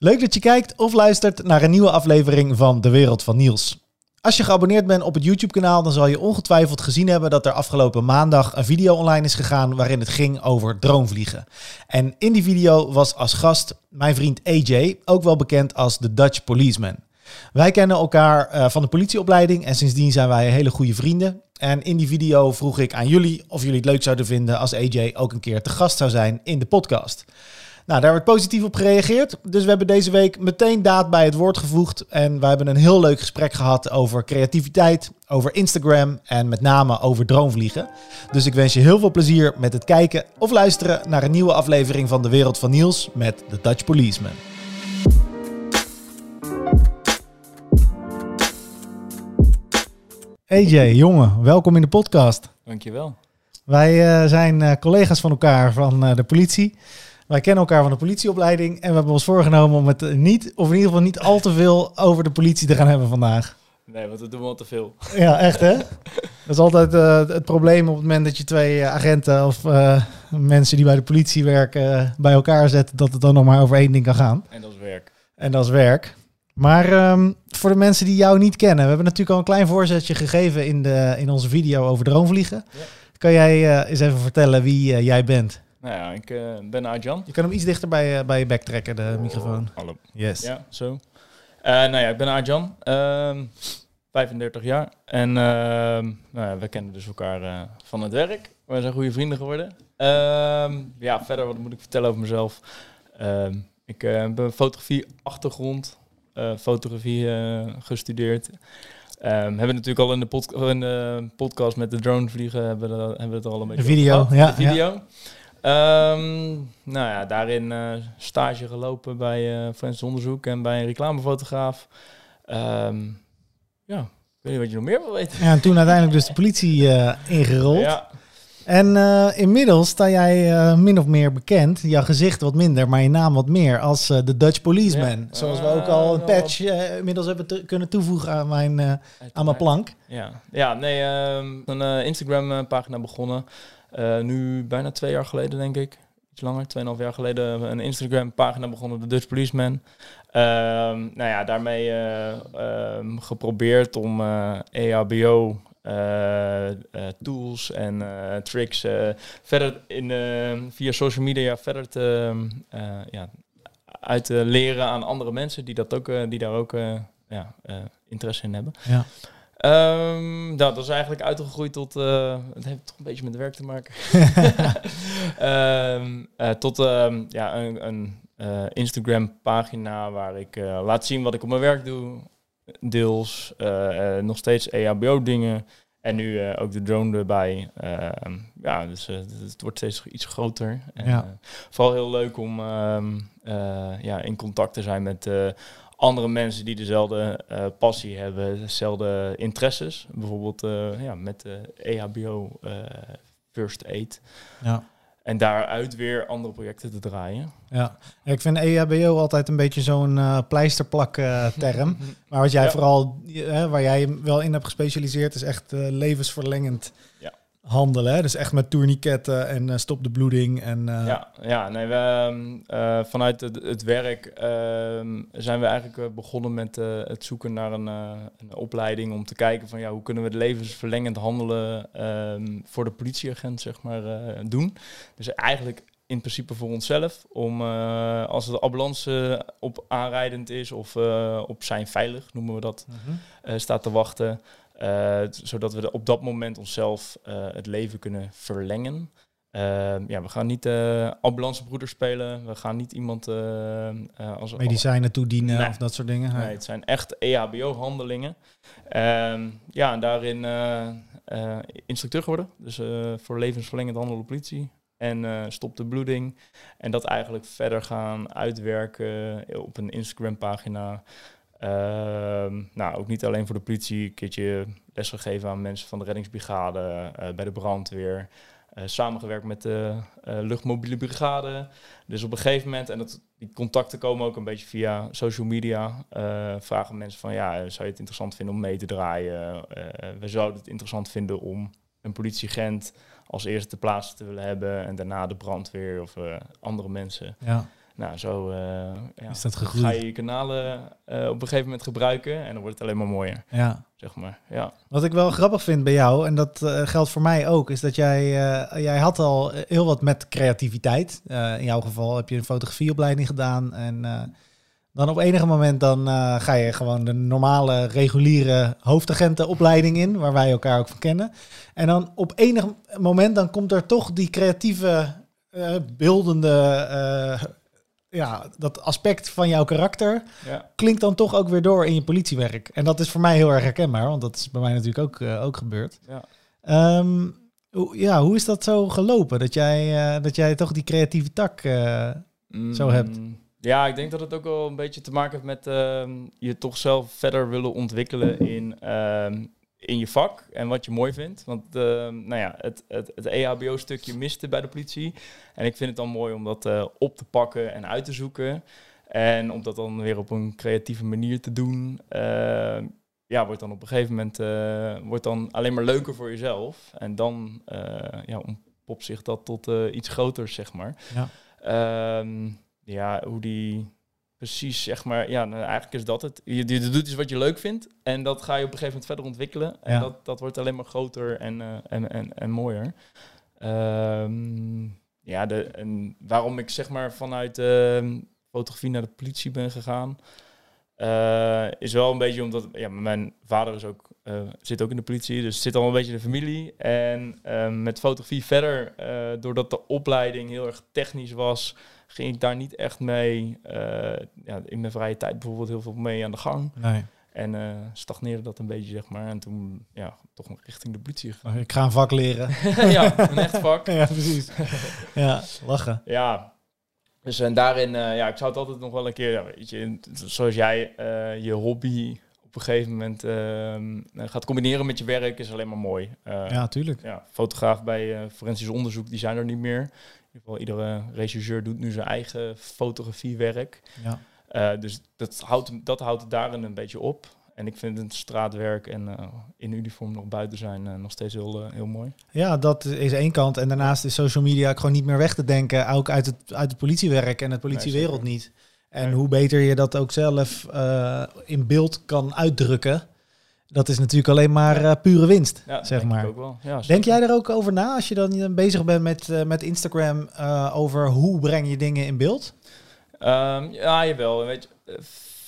Leuk dat je kijkt of luistert naar een nieuwe aflevering van De Wereld van Niels. Als je geabonneerd bent op het YouTube-kanaal, dan zal je ongetwijfeld gezien hebben dat er afgelopen maandag een video online is gegaan waarin het ging over droomvliegen. En in die video was als gast mijn vriend AJ, ook wel bekend als de Dutch Policeman. Wij kennen elkaar eh, van de politieopleiding en sindsdien zijn wij hele goede vrienden. En in die video vroeg ik aan jullie of jullie het leuk zouden vinden als AJ ook een keer te gast zou zijn in de podcast. Nou, daar werd positief op gereageerd. Dus we hebben deze week meteen daad bij het woord gevoegd. En we hebben een heel leuk gesprek gehad over creativiteit, over Instagram en met name over droomvliegen. Dus ik wens je heel veel plezier met het kijken of luisteren naar een nieuwe aflevering van De Wereld van Niels met de Dutch Policeman. AJ, jongen, welkom in de podcast. Dankjewel. Wij uh, zijn uh, collega's van elkaar van uh, de politie. Wij kennen elkaar van de politieopleiding en we hebben ons voorgenomen om het niet, of in ieder geval niet al te veel over de politie te gaan hebben vandaag. Nee, want dat doen we al te veel. Ja, echt hè? Dat is altijd uh, het probleem op het moment dat je twee agenten of uh, mensen die bij de politie werken bij elkaar zet, dat het dan nog maar over één ding kan gaan. En dat is werk. En dat is werk. Maar um, voor de mensen die jou niet kennen, we hebben natuurlijk al een klein voorzetje gegeven in, de, in onze video over droomvliegen. Ja. Kan jij eens even vertellen wie jij bent? Nou ja, ik uh, ben Arjan. Je kan hem iets dichter bij, uh, bij je bek trekken, de oh, microfoon. Hallo. Yes. Ja, zo. Uh, nou ja, ik ben Arjan, 35 jaar. En nou ja, we kennen dus elkaar van het werk. We zijn goede vrienden geworden. Ehm, ja, verder, wat moet ik vertellen over mezelf? Ehm, ik heb een fotografie-achtergrond, fotografie gestudeerd. Um, hebben natuurlijk al in de, pod in de podcast met de drone vliegen hebben, we, hebben we het al een beetje de video, over ja, de video. Ja. Um, nou ja, daarin uh, stage gelopen bij uh, Forensisch Onderzoek en bij een reclamefotograaf. Um, ja, ik weet niet wat je nog meer wil weten. Ja, en toen uiteindelijk dus de politie uh, ingerold. Ja. En inmiddels sta jij min of meer bekend, jouw gezicht wat minder, maar je naam wat meer, als de Dutch Policeman. Ja. Zoals we ook al een patch inmiddels hebben te kunnen toevoegen aan mijn, aan mijn plank. Ja, ja nee, een Instagram pagina begonnen. Uh, nu bijna twee jaar geleden, denk ik. Iets langer, tweeënhalf jaar geleden, een Instagram-pagina begonnen, de Dutch Policeman. Uh, nou ja, daarmee uh, geprobeerd om EHBO tools en tricks verder in, via social media verder te, ja, uit te leren aan andere mensen die, dat ook, die daar ook ja, interesse in hebben. Ja. Um, nou, dat is eigenlijk uitgegroeid tot. Uh, het heeft toch een beetje met werk te maken. um, uh, tot um, ja, een, een uh, Instagram-pagina waar ik laat zien wat ik op mijn werk doe. Deels nog steeds EHBO-dingen. En nu ook de drone erbij. ja, dus het wordt steeds iets groter. En, ja. vooral heel leuk om ja, in contact te zijn met andere mensen die dezelfde uh, passie hebben, dezelfde interesses. Bijvoorbeeld uh, ja, met de EHBO uh, First Aid. Ja. En daaruit weer andere projecten te draaien. Ja, ik vind EHBO altijd een beetje zo'n pleisterplak term. maar wat jij ja. vooral, waar jij wel in hebt gespecialiseerd, is echt levensverlengend. Ja handelen. Hè? Dus echt met tourniquetten en uh, stop de bloeding. En, uh... ja, ja, nee, we, uh, vanuit het, het werk ehm, zijn we eigenlijk begonnen met het zoeken naar een, een, opleiding om te kijken van ja, hoe kunnen we het levensverlengend handelen ehm, voor de politieagent zeg maar doen. Dus eigenlijk in principe voor onszelf. Om uh, als de ambulance op aanrijdend is of uh, op zijn veilig, noemen we dat, mm -hmm. uh, staat te wachten. Zodat we op dat moment onszelf het leven kunnen verlengen. ja, we gaan niet ambulancebroeder spelen. We gaan niet iemand als medicijnen toedienen nee. of dat soort dingen. Nee, het zijn echt EHBO-handelingen. Ehm, ja, en daarin instructeur geworden. Dus voor levensverlengend handelen politie en stop de bloeding. En dat eigenlijk verder gaan uitwerken op een Instagram-pagina. Uh, nou, ook niet alleen voor de politie, een keertje lesgegeven aan mensen van de reddingsbrigade, uh, bij de brandweer. samengewerkt met de luchtmobiele brigade. Dus op een gegeven moment, en dat, die contacten komen ook een beetje via social media, vragen mensen van ja, zou je het interessant vinden om mee te draaien? we zouden het interessant vinden om een politieagent als eerste te plaatsen te willen hebben en daarna de brandweer of uh, andere mensen. Ja. Nou, zo eh, ja, Is dat ga je je kanalen eh, op een gegeven moment gebruiken en dan wordt het alleen maar mooier, Ja. zeg maar. Ja, Wat ik wel grappig vind bij jou, en dat eh, geldt voor mij ook, is dat jij, jij had al heel wat met creativiteit. In jouw geval heb je een fotografieopleiding gedaan. En dan op enige moment dan ga je gewoon de normale, reguliere hoofdagentenopleiding in, waar wij elkaar ook van kennen. En dan op enig moment dan komt er toch die creatieve, beeldende, ja, dat aspect van jouw karakter ja. klinkt dan toch ook weer door in je politiewerk. En dat is voor mij heel erg herkenbaar, want dat is bij mij natuurlijk ook, eh, ook gebeurd. ja. Hoe, ja, hoe is dat zo gelopen? Dat jij, eh, dat jij toch die creatieve tak... eh, Zo hebt. Mm, Ja, ik denk dat het ook wel een beetje te maken heeft met ehm, je toch zelf verder willen ontwikkelen in, ehm, in je vak en wat je mooi vindt. Want ehm, nou ja, het, het, het EHBO-stukje miste bij de politie. En ik vind het dan mooi om dat eh, op te pakken en uit te zoeken. En om dat dan weer op een creatieve manier te doen. ehm, ja, wordt dan op een gegeven moment eh, wordt dan alleen maar leuker voor jezelf. En dan eh ja, ontpopt zich dat tot eh, iets groters, zeg maar. Ja. Ehm, ja, hoe die precies, zeg maar, ja, nou, eigenlijk is dat het. Je, je doet iets wat je leuk vindt en dat ga je op een gegeven moment verder ontwikkelen. En Ja. dat, dat wordt alleen maar groter en, eh, en, en, en mooier. Ehm, ja, de, en waarom ik zeg maar vanuit ehm, fotografie naar de politie ben gegaan, eh, is wel een beetje omdat ja, mijn vader is ook, eh, zit ook in de politie, dus zit al een beetje in de familie. En ehm, met fotografie verder, doordat de opleiding heel erg technisch was, ging ik daar niet echt mee, eh, ja, in mijn vrije tijd bijvoorbeeld heel veel mee aan de gang. nee. En eh, stagneerde dat een beetje, zeg maar. En toen, ja, toch richting de politie gegaan. Ik ga een vak leren. ja, een echt vak. ja, precies. ja, lachen. Ja, dus en daarin, eh, ja, ik zou het altijd nog wel een keer, ja, weet je, zoals jij je hobby op een gegeven moment ehm, gaat combineren met je werk, is alleen maar mooi. Ja, tuurlijk. ja, fotograaf bij forensisch onderzoek, die zijn er niet meer. In ieder geval, iedere regisseur doet nu zijn eigen fotografiewerk. Ja. Eh, dus dat houdt, dat houdt het daarin een beetje op. En ik vind het straatwerk en eh, in uniform nog buiten zijn eh, nog steeds heel, heel mooi. ja, dat is één kant. En daarnaast is social media gewoon niet meer weg te denken. Ook uit het, uit het politiewerk en het politiewereld niet. En Nee. hoe beter je dat ook zelf in beeld kan uitdrukken... dat is natuurlijk alleen maar eh, pure winst, Ja, zeg denk ik maar. ook wel. Ja, Denk jij er ook over na als je dan bezig bent met, eh, met Instagram... eh, over hoe breng je dingen in beeld? Ehm, ja, jawel. Weet je, eh,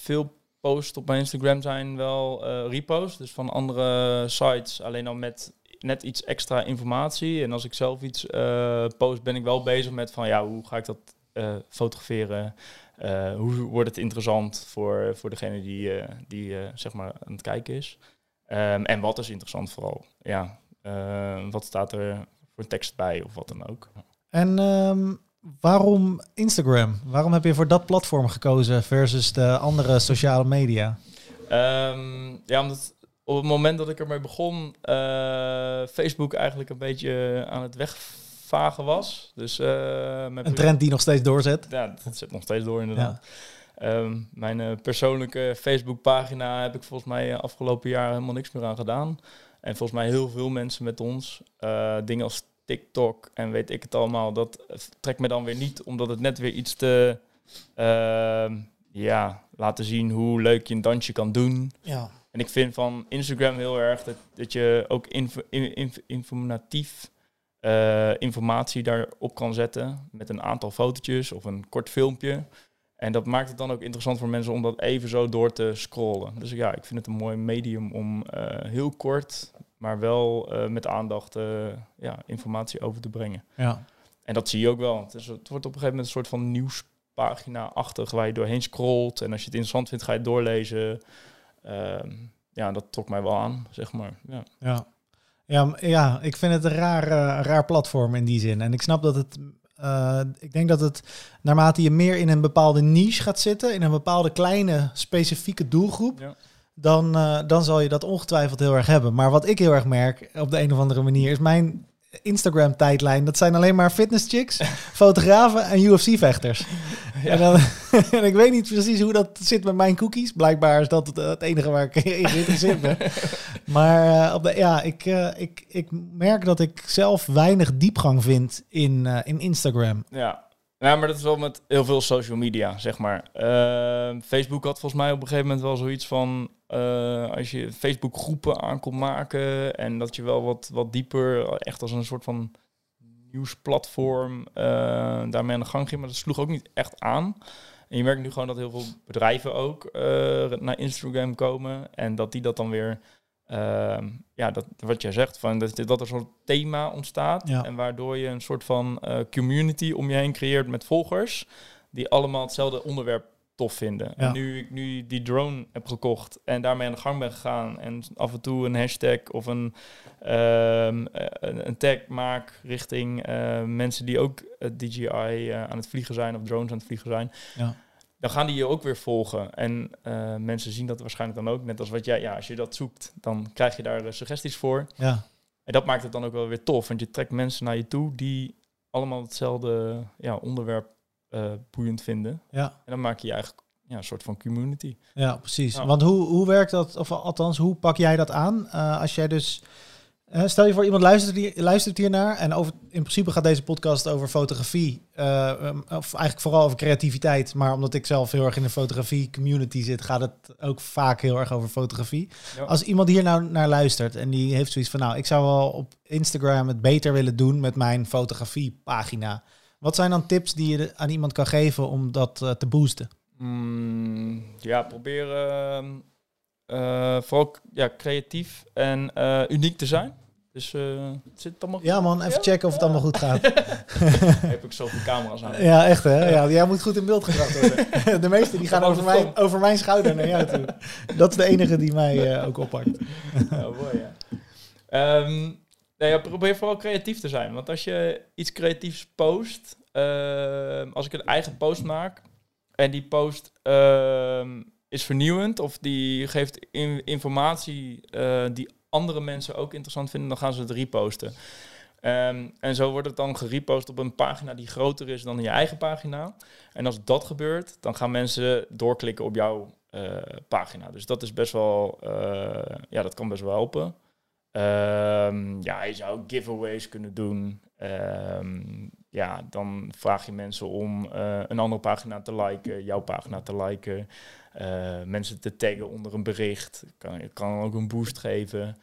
veel posts op mijn Instagram zijn wel eh reposts, dus van andere sites, alleen dan met net iets extra informatie. En als ik zelf iets eh, post, ben ik wel bezig met van ja, hoe ga ik dat eh, fotograferen? Eh, hoe wordt het interessant voor, voor degene die, eh, die eh, zeg maar aan het kijken is? Ehm, en wat is interessant vooral? Ja, wat staat er voor tekst bij of wat dan ook? En ehm, waarom Instagram? Waarom heb je voor dat platform gekozen versus de andere sociale media? Ehm, ja, omdat op het moment dat ik ermee begon, Facebook eigenlijk een beetje aan het wegvagen was. Dus eh, mijn Een trend die nog steeds doorzet. Ja, dat zit nog steeds door inderdaad. Ehm, mijn eh, persoonlijke Facebookpagina heb ik volgens mij eh, afgelopen jaar helemaal niks meer aan gedaan. En volgens mij heel veel mensen met ons. Dingen als TikTok en weet ik het allemaal, dat trekt me dan weer niet, omdat het net weer iets te... ehm, ja, laten zien hoe leuk je een dansje kan doen. Ja. En ik vind van Instagram heel erg dat, dat je ook info, in- inf- informatief eh, informatie daarop kan zetten. Met een aantal fotootjes of een kort filmpje. En dat maakt het dan ook interessant voor mensen om dat even zo door te scrollen. Dus ja, ik vind het een mooi medium om eh, heel kort, maar wel eh, met aandacht ja, informatie over te brengen. Ja. En dat zie je ook wel. Het, is, het wordt op een gegeven moment een soort van nieuwspagina-achtig waar je doorheen scrolt. En als je het interessant vindt, ga je het doorlezen. Ehm, ja, dat trok mij wel aan, zeg maar. Ja. Ja. Ja, ja, ik vind het een raar, eh, raar platform in die zin. En ik snap dat het. eh, ik denk dat het naarmate je meer in een bepaalde niche gaat zitten, in een bepaalde kleine specifieke doelgroep, Ja. dan, eh, dan zal je dat ongetwijfeld heel erg hebben. Maar wat ik heel erg merk op de een of andere manier is mijn Instagram-tijdlijn. Dat zijn alleen maar fitnesschicks, fotografen en UFC-vechters. Ja. En, dan, en ik weet niet precies hoe dat zit met mijn cookies. Blijkbaar is dat het, het enige waar ik in geïnteresseerd ben. Maar eh, op de, ja, ik, eh, ik, ik merk dat ik zelf weinig diepgang vind in, eh, in Instagram. Ja. Ja, maar dat is wel met heel veel social media, zeg maar. Facebook had volgens mij op een gegeven moment wel zoiets van... eh, als je Facebook groepen aan kon maken... en dat je wel wat, wat dieper, echt als een soort van nieuwsplatform... eh, daarmee aan de gang ging. Maar dat sloeg ook niet echt aan. En je merkt nu gewoon dat heel veel bedrijven ook eh, naar Instagram komen... en dat die dat dan weer... ehm, ja, dat, wat jij zegt, van dat, dat er zo'n thema ontstaat. Ja. En waardoor je een soort van community om je heen creëert met volgers. Die allemaal hetzelfde onderwerp tof vinden. Ja. En nu ik nu die drone heb gekocht en daarmee aan de gang ben gegaan. En af en toe een hashtag of een, ehm, eh, een, een tag maak richting eh, mensen die ook eh, DJI aan het vliegen zijn of drones aan het vliegen zijn Ja. dan gaan die je ook weer volgen. En mensen zien dat waarschijnlijk dan ook. Net als wat jij, ja, als je dat zoekt, dan krijg je daar suggesties voor. Ja, En dat maakt het dan ook wel weer tof. Want je trekt mensen naar je toe die allemaal hetzelfde ja, onderwerp eh, boeiend vinden. ja. En dan maak je je eigenlijk ja, een soort van community. Ja, precies. Want hoe, hoe werkt dat, of althans, hoe pak jij dat aan? Eh, als jij dus, stel je voor iemand luistert, hier, luistert hiernaar en over, in principe gaat deze podcast over fotografie, eh, um, of eigenlijk vooral over creativiteit, maar omdat ik zelf heel erg in de fotografie community zit, gaat het ook vaak heel erg over fotografie. Ja. Als iemand hier nou naar luistert en die heeft zoiets van, nou, ik zou wel op Instagram het beter willen doen met mijn fotografiepagina. Wat zijn dan tips die je aan iemand kan geven om dat eh, te boosten? Mm, ja, probeer ehm, eh, vooral ja, creatief en eh, uniek te zijn. Dus zit het allemaal goed? Ja man, even Ja? checken of het allemaal goed gaat. Heb ik zoveel camera's aan. Ja, echt hè? Ja, jij moet goed in beeld gebracht worden. De meeste die gaan over mijn, over mijn schouder naar jou toe. Dat is de enige die mij ook oppakt. Ja, mooi, ja. Ja, probeer vooral creatief te zijn. Want als je iets creatiefs post, ehm, als ik een eigen post maak en die post ehm, is vernieuwend of die geeft in- informatie eh, die andere mensen ook interessant vinden, dan gaan ze het reposten. Ehm, en zo wordt het dan gerepost op een pagina die groter is dan je eigen pagina. En als dat gebeurt, dan gaan mensen doorklikken op jouw eh, pagina. Dus dat is best wel, eh, ja, dat kan best wel helpen. Ehm, ja, je zou giveaways kunnen doen. Ehm, ja, dan vraag je mensen om eh, een andere pagina te liken, jouw pagina te liken. eh, mensen te taggen onder een bericht. Kan, kan ook een boost geven.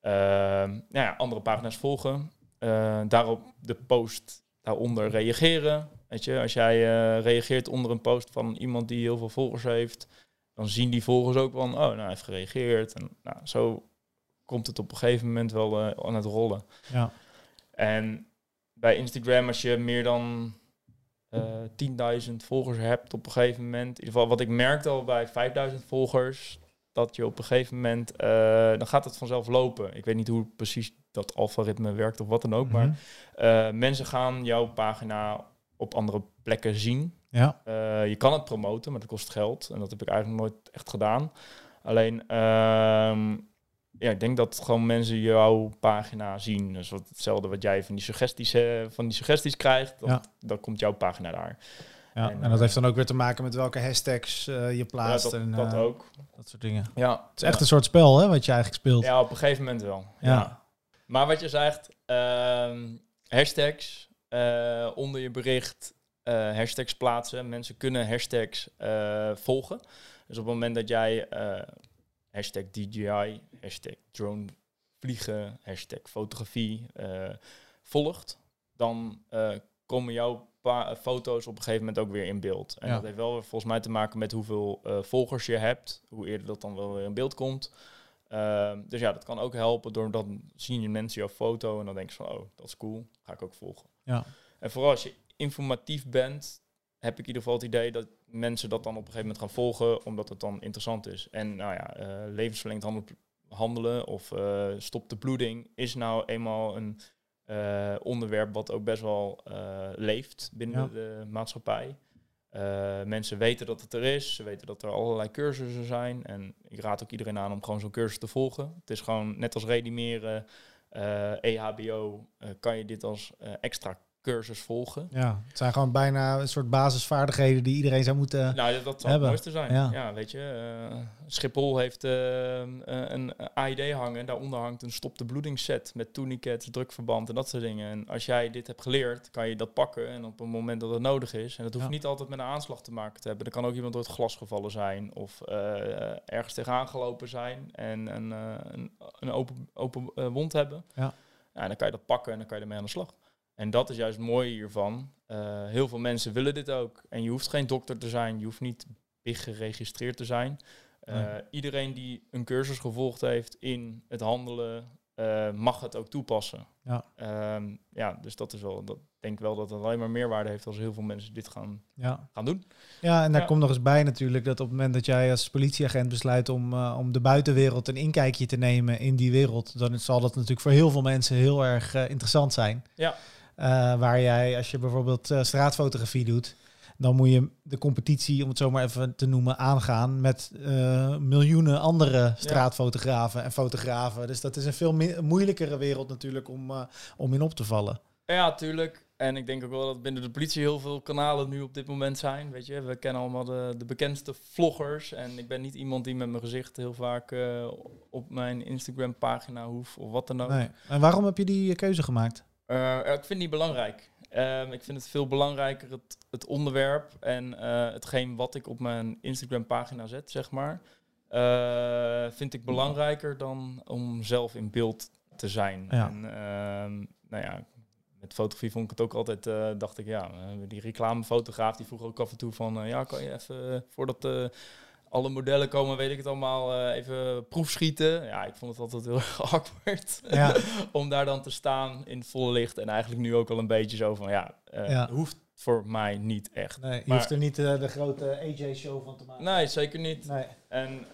Nou ja, andere pagina's volgen. Eh, daarop de post daaronder reageren. Weet je, als jij reageert onder een post van iemand die heel veel volgers heeft, dan zien die volgers ook van, oh, nou, hij heeft gereageerd. En nou, zo komt het op een gegeven moment wel eh, aan het rollen. Ja. En bij Instagram, als je meer dan eh 10.000 volgers hebt op een gegeven moment, in ieder geval wat ik merkte al bij 5.000 volgers, dat je op een gegeven moment, eh, dan gaat het vanzelf lopen. Ik weet niet hoe precies dat algoritme werkt of wat dan ook, maar Mhm. mensen gaan jouw pagina op andere plekken zien. Ja, je kan het promoten, maar dat kost geld. En dat heb ik eigenlijk nooit echt gedaan. Alleen, ehm, ja, ik denk dat gewoon mensen jouw pagina zien. Dus wat hetzelfde wat jij van die suggesties, eh, van die suggesties krijgt, dat, Ja. dan komt jouw pagina daar. ja. En, en dat eh, heeft dan ook weer te maken met welke hashtags eh, je Ja, plaatst. dat, en, dat eh, ook. dat soort dingen. Ja, Het is echt een soort spel hè, wat je eigenlijk speelt. Ja, op een gegeven moment wel. Ja. Ja. Maar wat je zegt, ehm, hashtags onder je bericht, hashtags plaatsen. Mensen kunnen hashtags volgen. Dus op het moment dat jij hashtag DJI, hashtag drone vliegen, hashtag fotografie eh, volgt, dan eh, komen jouw pa- foto's op een gegeven moment ook weer in beeld. En Ja. dat heeft wel weer volgens mij te maken met hoeveel eh, volgers je hebt, hoe eerder dat dan wel weer in beeld komt. Ehm, dus ja, dat kan ook helpen door dan zien je mensen jouw foto en dan denk je van, oh, dat is cool, ga ik ook volgen. Ja. En vooral als je informatief bent, heb ik in ieder geval het idee dat mensen dat dan op een gegeven moment gaan volgen, omdat het dan interessant is. En nou ja, levensverlengend handel- handelen of eh, stop de bloeding is nou eenmaal een eh, onderwerp wat ook best wel leeft binnen Ja. de maatschappij. Mensen weten dat het er is, ze weten dat er allerlei cursussen zijn. En ik raad ook iedereen aan om gewoon zo'n cursus te volgen. Het is gewoon net als redimeren, eh EHBO, eh, kan je dit als extra cursus volgen. Ja, het zijn gewoon bijna een soort basisvaardigheden die iedereen zou moeten... Nou, dat, dat zou hebben. het mooiste zijn. Ja. Ja, weet je. eh, Schiphol heeft eh, eh, een AID hangen. Daaronder hangt een stop de bloeding set met tourniquets, drukverband en dat soort dingen. En als jij dit hebt geleerd, kan je dat pakken. En op het moment dat het nodig is. En dat hoeft Ja. niet altijd met een aanslag te maken te hebben. Er kan ook iemand door het glas gevallen zijn. Of ergens tegenaan gelopen zijn. En een, een, een open, open wond hebben. Ja. Ja, dan kan je dat pakken en dan kan je ermee aan de slag. En dat is juist het mooie hiervan. Eh, heel veel mensen willen dit ook. En je hoeft geen dokter te zijn. Je hoeft niet big geregistreerd te zijn. Eh, Nee. Iedereen die een cursus gevolgd heeft in het handelen, eh, mag het ook toepassen. Ja. Ehm, ja, dus dat is wel, dat ik denk wel dat het alleen maar meerwaarde heeft als heel veel mensen dit gaan, Ja, gaan doen. ja en daar Ja. komt nog eens bij natuurlijk dat op het moment dat jij als politieagent besluit om, om de buitenwereld een inkijkje te nemen in die wereld, dan zal dat natuurlijk voor heel veel mensen heel erg interessant zijn. Ja. Eh, waar jij, als je bijvoorbeeld eh, straatfotografie doet, dan moet je de competitie, om het zo maar even te noemen, aangaan met eh, miljoenen andere straatfotografen en fotografen. Dus dat is een veel moeilijkere wereld natuurlijk om, om in op te vallen. Ja, tuurlijk. En ik denk ook wel dat binnen de politie heel veel kanalen nu op dit moment zijn. Weet je, we kennen allemaal de, de bekendste vloggers. En ik ben niet iemand die met mijn gezicht heel vaak op mijn Instagram pagina hoeft of wat dan ook. Nee. En waarom heb je die keuze gemaakt? Eh, ik vind die belangrijk. Ehm, ik vind het veel belangrijker, het, het onderwerp en eh, hetgeen wat ik op mijn Instagram pagina zet, zeg maar. eh, vind ik belangrijker dan om zelf in beeld te zijn. Ja. En, ehm, nou ja, met fotografie vond ik het ook altijd, dacht ik, ja, die reclamefotograaf die vroeg ook af en toe van, ja, kan je even, voordat alle modellen komen, weet ik het allemaal, eh, even proefschieten. Ja, ik vond het altijd heel erg awkward Ja. om daar dan te staan in het volle licht. En eigenlijk nu ook al een beetje zo van, ja, eh, Ja. hoeft voor mij niet echt. Nee, je Maar- hoeft er niet eh, de grote AJ-show van te maken. Nee, zeker niet. Nee. En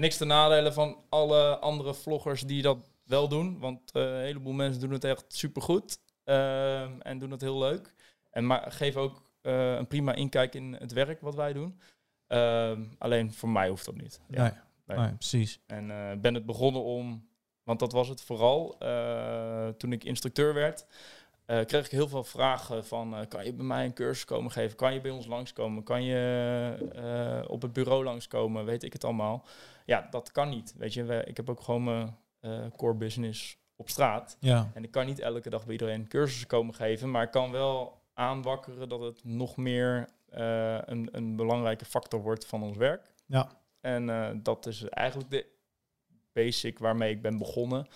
niks te nadelen van alle andere vloggers die dat wel doen. Want een heleboel mensen doen het echt supergoed. Ehm en doen het heel leuk. En maar geef ook een prima inkijk in het werk wat wij doen. Ehm, alleen voor mij hoeft dat niet. Ja. Nee. Nee. Nee, precies. En eh, ben het begonnen om, want dat was het vooral, eh, toen ik instructeur werd, eh, kreeg ik heel veel vragen van, kan je bij mij een cursus komen geven? Kan je bij ons langskomen? Kan je op het bureau langskomen? Weet ik het allemaal? Ja, dat kan niet. Weet je, we- ik heb ook gewoon mijn core business op straat. Ja. En ik kan niet elke dag bij iedereen cursussen komen geven, maar ik kan wel aanwakkeren dat het nog meer een, een belangrijke factor wordt van ons werk. Ja. En eh, dat is eigenlijk de basic waarmee ik ben begonnen.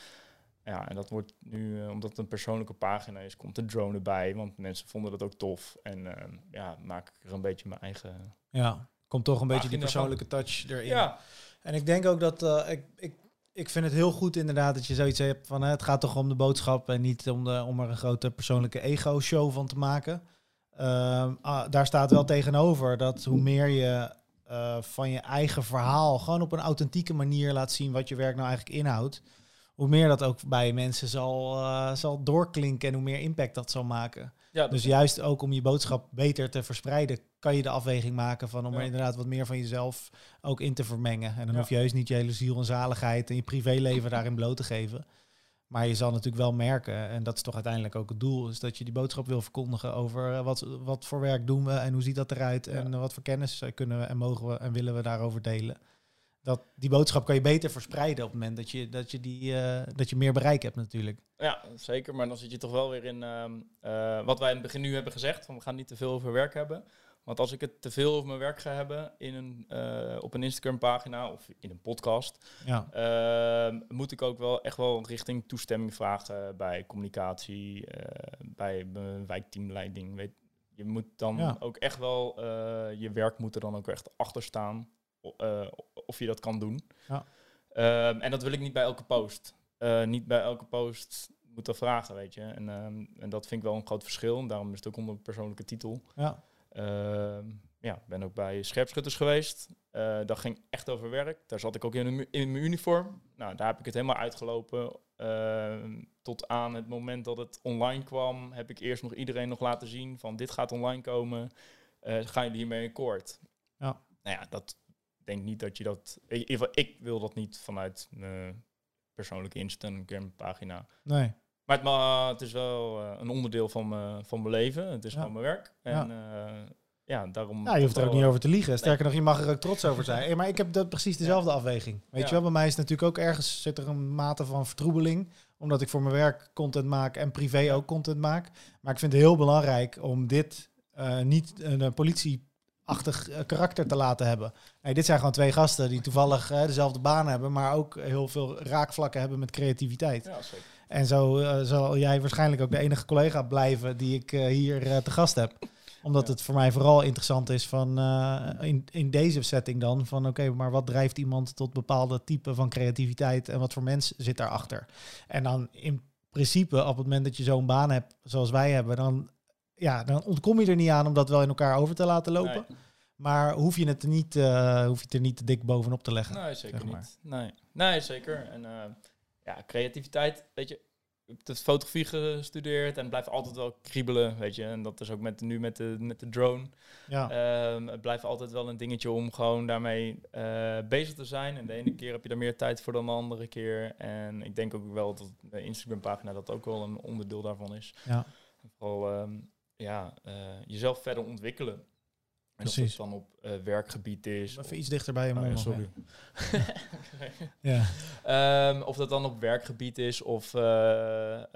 Ja, en dat wordt nu, eh, omdat het een persoonlijke pagina is, komt de drone erbij. Want mensen vonden dat ook tof. En eh, ja, maak ik er een beetje mijn eigen... Ja. Komt toch een beetje die van- persoonlijke touch erin. Ja, En ik denk ook dat eh, ik, ik, ik vind het heel goed inderdaad dat je zoiets hebt van hè, het gaat toch om de boodschap en niet om, de, om er een grote persoonlijke ego-show van te maken. Ehm, ah, daar staat wel tegenover dat hoe meer je eh, van je eigen verhaal gewoon op een authentieke manier laat zien wat je werk nou eigenlijk inhoudt, hoe meer dat ook bij mensen zal, eh, zal doorklinken en hoe meer impact dat zal maken. ja Dus juist ook om je boodschap beter te verspreiden, kan je de afweging maken van om Ja. er inderdaad wat meer van jezelf ook in te vermengen. En dan Ja. hoef je heus niet je hele ziel en zaligheid en je privéleven daarin bloot te geven. Maar je zal natuurlijk wel merken, en dat is toch uiteindelijk ook het doel, is dat je die boodschap wil verkondigen over eh, wat, wat voor werk doen we en hoe ziet dat eruit en wat voor kennis eh, kunnen we en mogen we en willen we daarover delen. Dat, die boodschap kan je beter verspreiden op het moment dat je, dat je, die, eh, dat je meer bereik hebt natuurlijk. Ja, zeker. Maar dan zit je toch wel weer in ehm, eh, wat wij in het begin nu hebben gezegd. Van we gaan niet te veel over werk hebben. Want als ik het te veel over mijn werk ga hebben in een, eh, op een Instagram pagina of in een podcast, Ja, ehm, moet ik ook wel echt wel richting toestemming vragen bij communicatie, eh, bij mijn wijkteamleiding. Weet, je moet dan Ja. ook echt wel, eh, je werk moet er dan ook echt achter staan of je dat kan doen. Ja. Ehm, en dat wil ik niet bij elke post. Niet bij elke post moeten vragen, weet je. En, ehm, en dat vind ik wel een groot verschil. En daarom is het ook onder persoonlijke titel. ja, ja, ik ben ook bij scherpschutters geweest. Eh, dat ging echt over werk. Daar zat ik ook in, een- in mijn uniform. Nou, daar heb ik het helemaal uitgelopen. Ehm, tot aan het moment dat het online kwam, heb ik eerst nog iedereen nog laten zien van dit gaat online komen. Eh gaan jullie hiermee akkoord? Ja. Nou ja, dat ik denk niet dat je dat. Ik wil dat niet vanuit mijn persoonlijke Instagram pagina. nee. Maar het, ma- het is wel eh, een onderdeel van, van mijn leven. Het is gewoon mijn werk. En Ja. ja, daarom... Ja, je hoeft er ook niet eh, over te liegen. Sterker nog, je mag er ook trots over zijn. Hey, maar ik heb dat precies dezelfde afweging. Weet Ja. je wel, bij mij is natuurlijk ook ergens zit er een mate van vertroebeling. Omdat ik voor mijn werk content maak en privé ook content maak. Maar ik vind het heel belangrijk om dit eh, niet een uh, politieachtig eh, karakter te laten hebben. Nee, dit zijn gewoon twee gasten die toevallig eh, dezelfde baan hebben, maar ook heel veel raakvlakken hebben met creativiteit. Ja, zeker. En zo eh, zal jij waarschijnlijk ook de enige collega blijven die ik eh, hier eh, te gast heb. Omdat Ja. het voor mij vooral interessant is van in, in deze setting dan van oké, maar wat drijft iemand tot bepaalde type van creativiteit en wat voor mens zit daarachter? En dan in principe op het moment dat je zo'n baan hebt zoals wij hebben, dan, ja, dan ontkom je er niet aan om dat wel in elkaar over te laten lopen. Nee. Maar hoef je het er niet, hoef je het er niet te dik bovenop te leggen. Nee, zeker zeg maar. niet. Nee. nee, zeker. En ja, creativiteit, weet je, ik heb de fotografie gestudeerd en blijft altijd wel kriebelen, weet je. En dat is ook met, nu met de, met de drone. Ja, Ehm, het blijft altijd wel een dingetje om gewoon daarmee eh, bezig te zijn. En de ene keer heb je daar meer tijd voor dan de andere keer. En ik denk ook wel dat de Instagram-pagina dat ook wel een onderdeel daarvan is. ja. Vooral ehm, ja, eh, jezelf verder ontwikkelen. En of het dan op eh, werkgebied is. Even of- iets dichter bij je Oh ja, nog, sorry. Ja. Ehm, of dat dan op werkgebied is, of eh,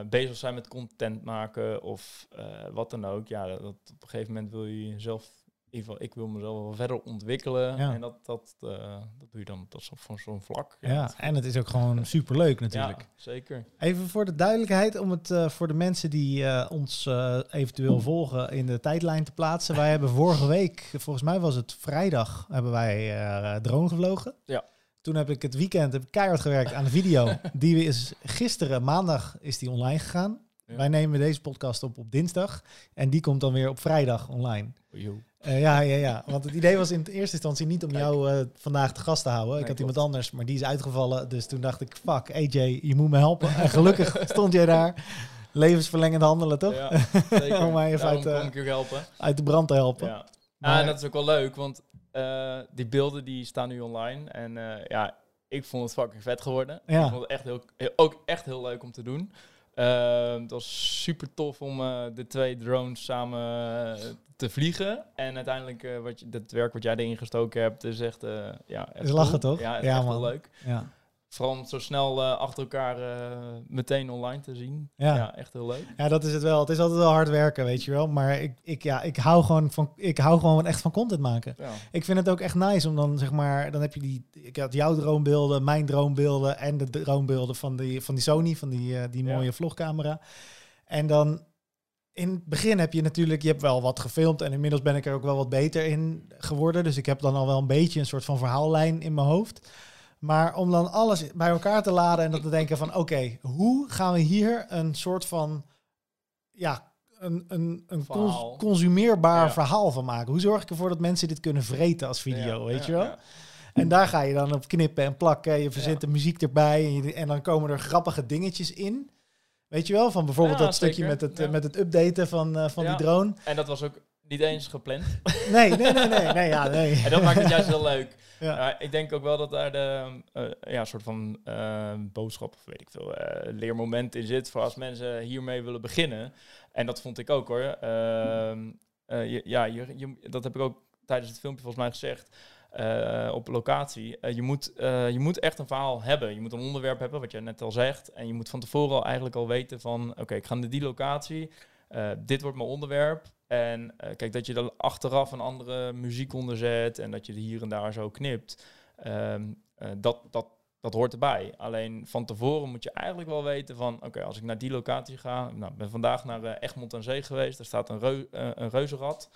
eh, bezig zijn met content maken, of wat dan ook. Ja, dat, op een gegeven moment wil je jezelf, in ieder geval, ik wil mezelf wel verder ontwikkelen. Ja. En dat, dat, eh, dat doe je dan zo, van zo'n vlak. Ja, dat- en het is ook gewoon superleuk natuurlijk. Ja, zeker. Even voor de duidelijkheid, om het eh, voor de mensen die eh, ons eventueel volgen in de tijdlijn te plaatsen. Wij hebben vorige week, volgens mij was het vrijdag, hebben wij drone gevlogen. Ja. Toen heb ik het weekend heb ik keihard gewerkt aan de video. Die is gisteren, maandag, is die online gegaan. Ja. Wij nemen deze podcast op op dinsdag. En die komt dan weer op vrijdag online. Eh, ja, ja, ja. Want het idee was in eerste instantie niet om Kijk. jou eh, vandaag te gast te houden. ik had klopt. iemand anders, maar die is uitgevallen. Dus toen dacht ik, fuck, AJ, je moet me helpen. En gelukkig stond jij daar. Levensverlengend handelen, toch? Ja, zeker. Om mij even Daarom uit, kon ik je helpen. Uit de brand te helpen. Ja. Maar- Ah, en dat is ook wel leuk, want eh, die beelden die staan nu online. En ja, ik vond het fucking vet geworden. Ja. Ik vond het echt heel- ook echt heel leuk om te doen. Ehm, het was super tof om eh, de twee drones samen eh, te vliegen. En uiteindelijk, eh, wat je, het werk wat jij erin gestoken hebt, is echt... ja, echt Is lachen, cool. toch? Ja, Ja, echt man. heel leuk. Ja. Vooral om het zo snel eh, achter elkaar eh, meteen online te zien. Ja. Ja. echt heel leuk. ja, dat is het wel. Het is altijd wel hard werken, weet je wel. Maar ik, ik, ja, ik, hou gewoon van, ik hou gewoon echt van content maken. Ja. Ik vind het ook echt nice om dan, zeg maar, dan heb je die, ik had jouw droombeelden, mijn droombeelden en de droombeelden van die, van die Sony, van die, eh, die Ja. mooie vlogcamera. En dan in het begin heb je natuurlijk, je hebt wel wat gefilmd en inmiddels ben ik er ook wel wat beter in geworden. Dus ik heb dan al wel een beetje een soort van verhaallijn in mijn hoofd. Maar om dan alles bij elkaar te laden en dan te denken van, oké, hoe gaan we hier een soort van, ja, een, een, een Verhaal. consumeerbaar Ja. verhaal van maken? Hoe zorg ik ervoor dat mensen dit kunnen vreten als video, Ja, weet je wel? En daar ga je dan op knippen en plakken. Je verzint de muziek erbij. En, je- en dan komen er grappige dingetjes in. Weet je wel? Van bijvoorbeeld Ja, dat stukje met het, Ja. met het updaten van, eh, van Ja. die drone. En dat was ook niet eens gepland. Nee, nee, nee, nee. nee, ja, nee. En dat maakt het juist heel leuk. Ja. Ik denk ook wel dat daar de eh, ja, soort van eh, boodschap of weet ik veel, eh, leermoment in zit voor als mensen hiermee willen beginnen. En dat vond ik ook hoor. Ehm, eh, je, ja, je, je, dat heb ik ook tijdens het filmpje volgens mij gezegd. op locatie. Je, moet, je moet echt een verhaal hebben. Je moet een onderwerp hebben, wat jij net al zegt. En je moet van tevoren al eigenlijk al weten van... oké, ik ga naar die locatie. Dit wordt mijn onderwerp. En eh, kijk, dat je er achteraf een andere muziek onder zet... en dat je er hier en daar zo knipt... ehm, eh, dat, dat, dat hoort erbij. Alleen van tevoren moet je eigenlijk wel weten van... oké, als ik naar die locatie ga... Nou, ik ben vandaag naar eh, Egmond aan Zee geweest. Daar staat een, reu, een reuzenrad.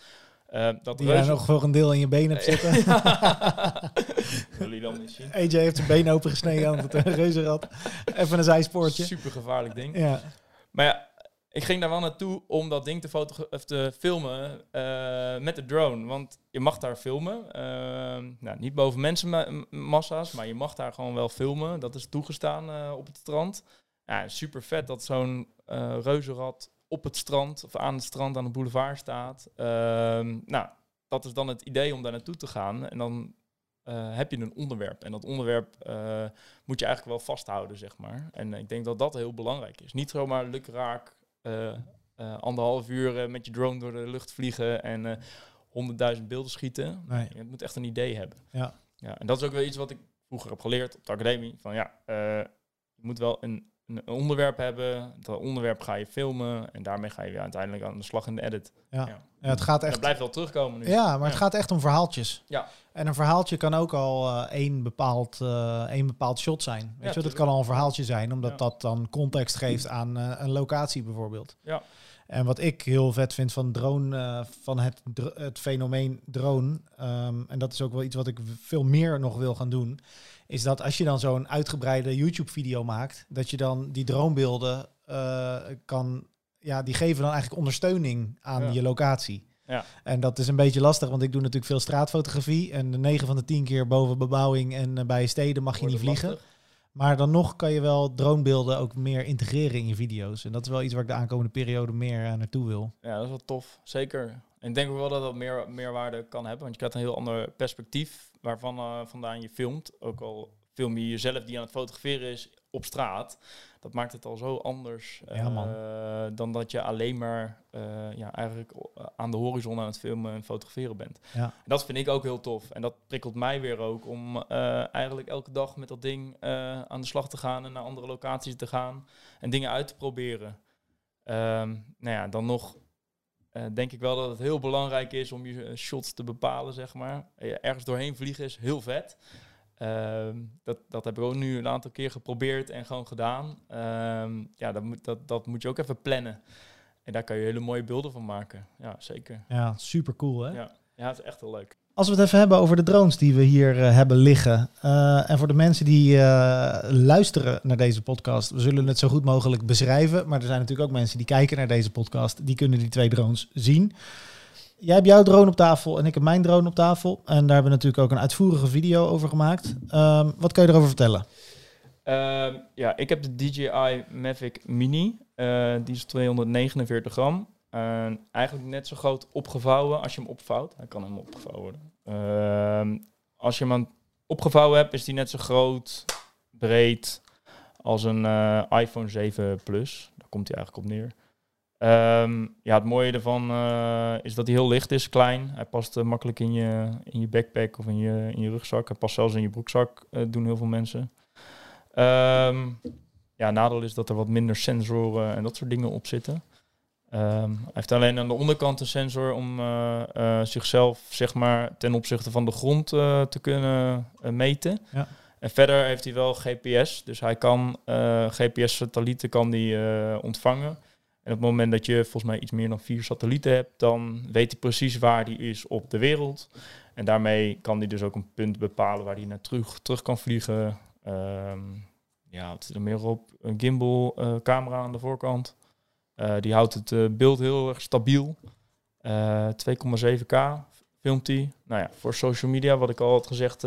Dat Die reuzen- nog voor een deel in je been hebt zitten. Wil je dan niet zien? AJ heeft zijn been opengesneden aan het reuzenrad. Even een zijspoortje. Super gevaarlijk ding. Ja, Maar ja, ik ging daar wel naartoe om dat ding te, of te filmen eh, met de drone. Want je mag daar filmen. Ehm, nou, niet boven mensenmassa's, maar je mag daar gewoon wel filmen. Dat is toegestaan eh, op het strand. Ja, super vet dat zo'n eh reuzenrad op het strand of aan het strand aan de boulevard staat. Ehm, nou, dat is dan het idee om daar naartoe te gaan. En dan heb je een onderwerp. En dat onderwerp moet je eigenlijk wel vasthouden, zeg maar. En ik denk dat dat heel belangrijk is. Niet zomaar lukraak anderhalf uur met je drone door de lucht vliegen en honderdduizend beelden schieten. Nee. Je moet echt een idee hebben. Ja. Ja, en dat is ook wel iets wat ik vroeger heb geleerd op de academie. Van ja, je moet wel een een onderwerp hebben. Dat onderwerp ga je filmen en daarmee ga je weer uiteindelijk aan de slag in de edit. Ja, ja. het gaat echt. Het blijft wel terugkomen nu. Ja, maar het gaat echt om verhaaltjes. Ja. En een verhaaltje kan ook al uh, één, bepaald, uh, één bepaald shot zijn. Weet je, dat kan al een verhaaltje zijn, omdat dat dan context geeft aan uh, een locatie bijvoorbeeld. Ja. En wat ik heel vet vind van drone, van het, het fenomeen drone, um, en dat is ook wel iets wat ik veel meer nog wil gaan doen, is dat als je dan zo'n uitgebreide YouTube-video maakt, dat je dan die droombeelden uh, kan, ja, die geven dan eigenlijk ondersteuning aan Ja. je locatie. Ja. En dat is een beetje lastig, want ik doe natuurlijk veel straatfotografie. En de 9 van de 10 keer boven bebouwing en eh, bij steden mag je Wordt niet vliegen. lastig. Maar dan nog kan je wel dronebeelden ook meer integreren in je video's. En dat is wel iets waar ik de aankomende periode meer uh, naartoe wil. Ja, dat is wel tof. Zeker. En ik denk ook wel dat dat meer meerwaarde kan hebben. Want je krijgt een heel ander perspectief waarvan uh, vandaan je filmt. Ook al film je jezelf die aan het fotograferen is op straat. Dat maakt het al zo anders Ja, uh, dan dat je alleen maar uh, ja, eigenlijk aan de horizon aan het filmen en fotograferen bent. Ja. En dat vind ik ook heel tof. En dat prikkelt mij weer ook om uh, eigenlijk elke dag met dat ding aan de slag te gaan en naar andere locaties te gaan en dingen uit te proberen. Um, nou ja, dan nog uh, denk ik wel dat het heel belangrijk is om je shots te bepalen, zeg maar. Ergens doorheen vliegen is heel vet. Uh, dat, dat heb ik ook nu een aantal keer geprobeerd en gewoon gedaan. Uh, ja, dat moet, dat, dat moet je ook even plannen. En daar kan je hele mooie beelden van maken. Ja, zeker. Ja, super cool hè? Ja, ja het is echt heel leuk. Als we het even hebben over de drones die we hier uh, hebben liggen. Uh, en voor de mensen die uh, luisteren naar deze podcast, we zullen het zo goed mogelijk beschrijven. Maar er zijn natuurlijk ook mensen die kijken naar deze podcast, die kunnen die twee drones zien. Jij hebt jouw drone op tafel en ik heb mijn drone op tafel. En daar hebben we natuurlijk ook een uitvoerige video over gemaakt. Um, wat kan je erover vertellen? Uh, ja, ik heb de DJI Mavic Mini. Uh, die is 249 gram. Eigenlijk net zo groot opgevouwen als je hem opvouwt. Hij kan helemaal opgevouwen worden. Ehm, als je hem opgevouwen hebt, is die net zo groot, breed als een eh, iPhone 7 Plus. Daar komt hij eigenlijk op neer. Um, ja, het mooie ervan uh, is dat hij heel licht is, klein. Hij past uh, makkelijk in je, in je backpack of in je, in je rugzak. Hij past zelfs in je broekzak, uh, doen heel veel mensen. Um, ja, nadeel is dat er wat minder sensoren en dat soort dingen op zitten. Um, hij heeft alleen aan de onderkant een sensor om zichzelf zeg maar, ten opzichte van de grond te kunnen meten. Ja. En verder heeft hij wel GPS, dus hij kan GPS-satellieten kan die, ontvangen. En op het moment dat je volgens mij iets meer dan vier satellieten hebt, dan weet hij precies waar die is op de wereld. En daarmee kan hij dus ook een punt bepalen waar hij naar terug, terug kan vliegen. Um, ja, wat zit er meer op? Een gimbal uh, camera aan de voorkant. Uh, die houdt het uh, beeld heel erg stabiel. 2,7k filmt hij. Nou ja, voor social media, wat ik al had gezegd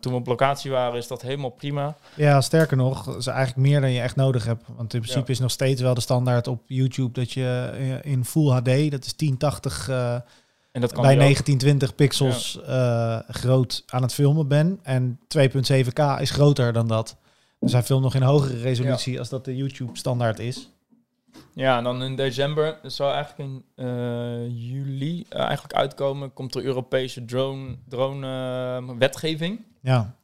toen we op locatie waren, is dat helemaal prima. Ja, sterker nog, is eigenlijk meer dan je echt nodig hebt. Want in principe ja. is nog steeds wel de standaard op YouTube dat je in Full HD, dat is 1080 uh, en dat kan bij 1920 pixels ja. uh, groot aan het filmen ben. En 2.7K is groter dan dat. Dus hij filmt nog in hogere resolutie ja. als dat de YouTube standaard is. Ja, en dan in december, zou eigenlijk in uh, juli uh, eigenlijk uitkomen, komt de Europese drone, drone uh, wetgeving. Ja.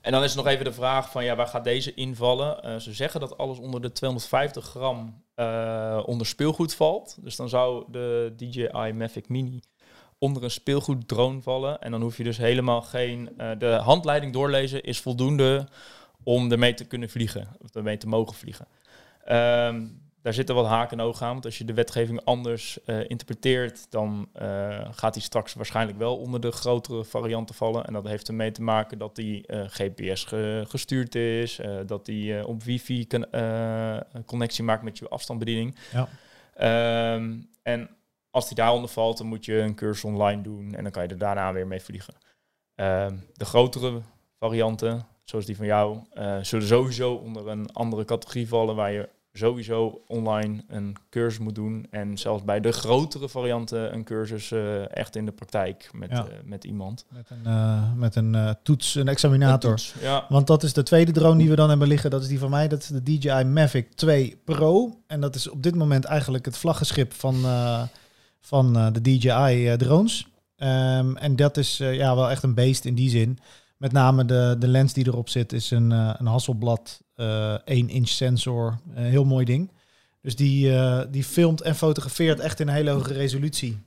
En dan is nog even de vraag van, ja, waar gaat deze invallen? ze zeggen dat alles onder de 250 gram onder speelgoed valt. Dus dan zou de DJI Mavic Mini onder een speelgoed drone vallen. En dan hoef je dus helemaal geen... de handleiding doorlezen is voldoende om ermee te kunnen vliegen. Of ermee te mogen vliegen. Um, daar zitten wat haken en ogen aan. Want als je de wetgeving anders uh, interpreteert, dan uh, gaat die straks waarschijnlijk wel onder de grotere varianten vallen. En dat heeft ermee te maken dat die uh, GPS ge gestuurd is, dat die op wifi kan, connectie maakt met je afstandsbediening. Ja. Um, en als die daaronder valt, dan moet je een cursus online doen en dan kan je er daarna weer mee vliegen. Um, de grotere varianten, zoals die van jou, zullen sowieso onder een andere categorie vallen waar je sowieso online een cursus moet doen. En zelfs bij de grotere varianten een cursus eh, echt in de praktijk met, Ja. eh, met iemand. Met een, eh, met een toets, een examinator. Een toets, Ja, Want dat is de tweede drone die we dan hebben liggen. Dat is die van mij. Dat is de DJI Mavic 2 Pro. En dat is op dit moment eigenlijk het vlaggenschip van, van de DJI drones. Ehm, en dat is ja, wel echt een beest in die zin. Met name de, de lens die erop zit is een, eh, een Hasselblad eh 1 inch sensor. Een heel mooi ding. Dus die, eh, die filmt en fotografeert echt in een hele hoge resolutie.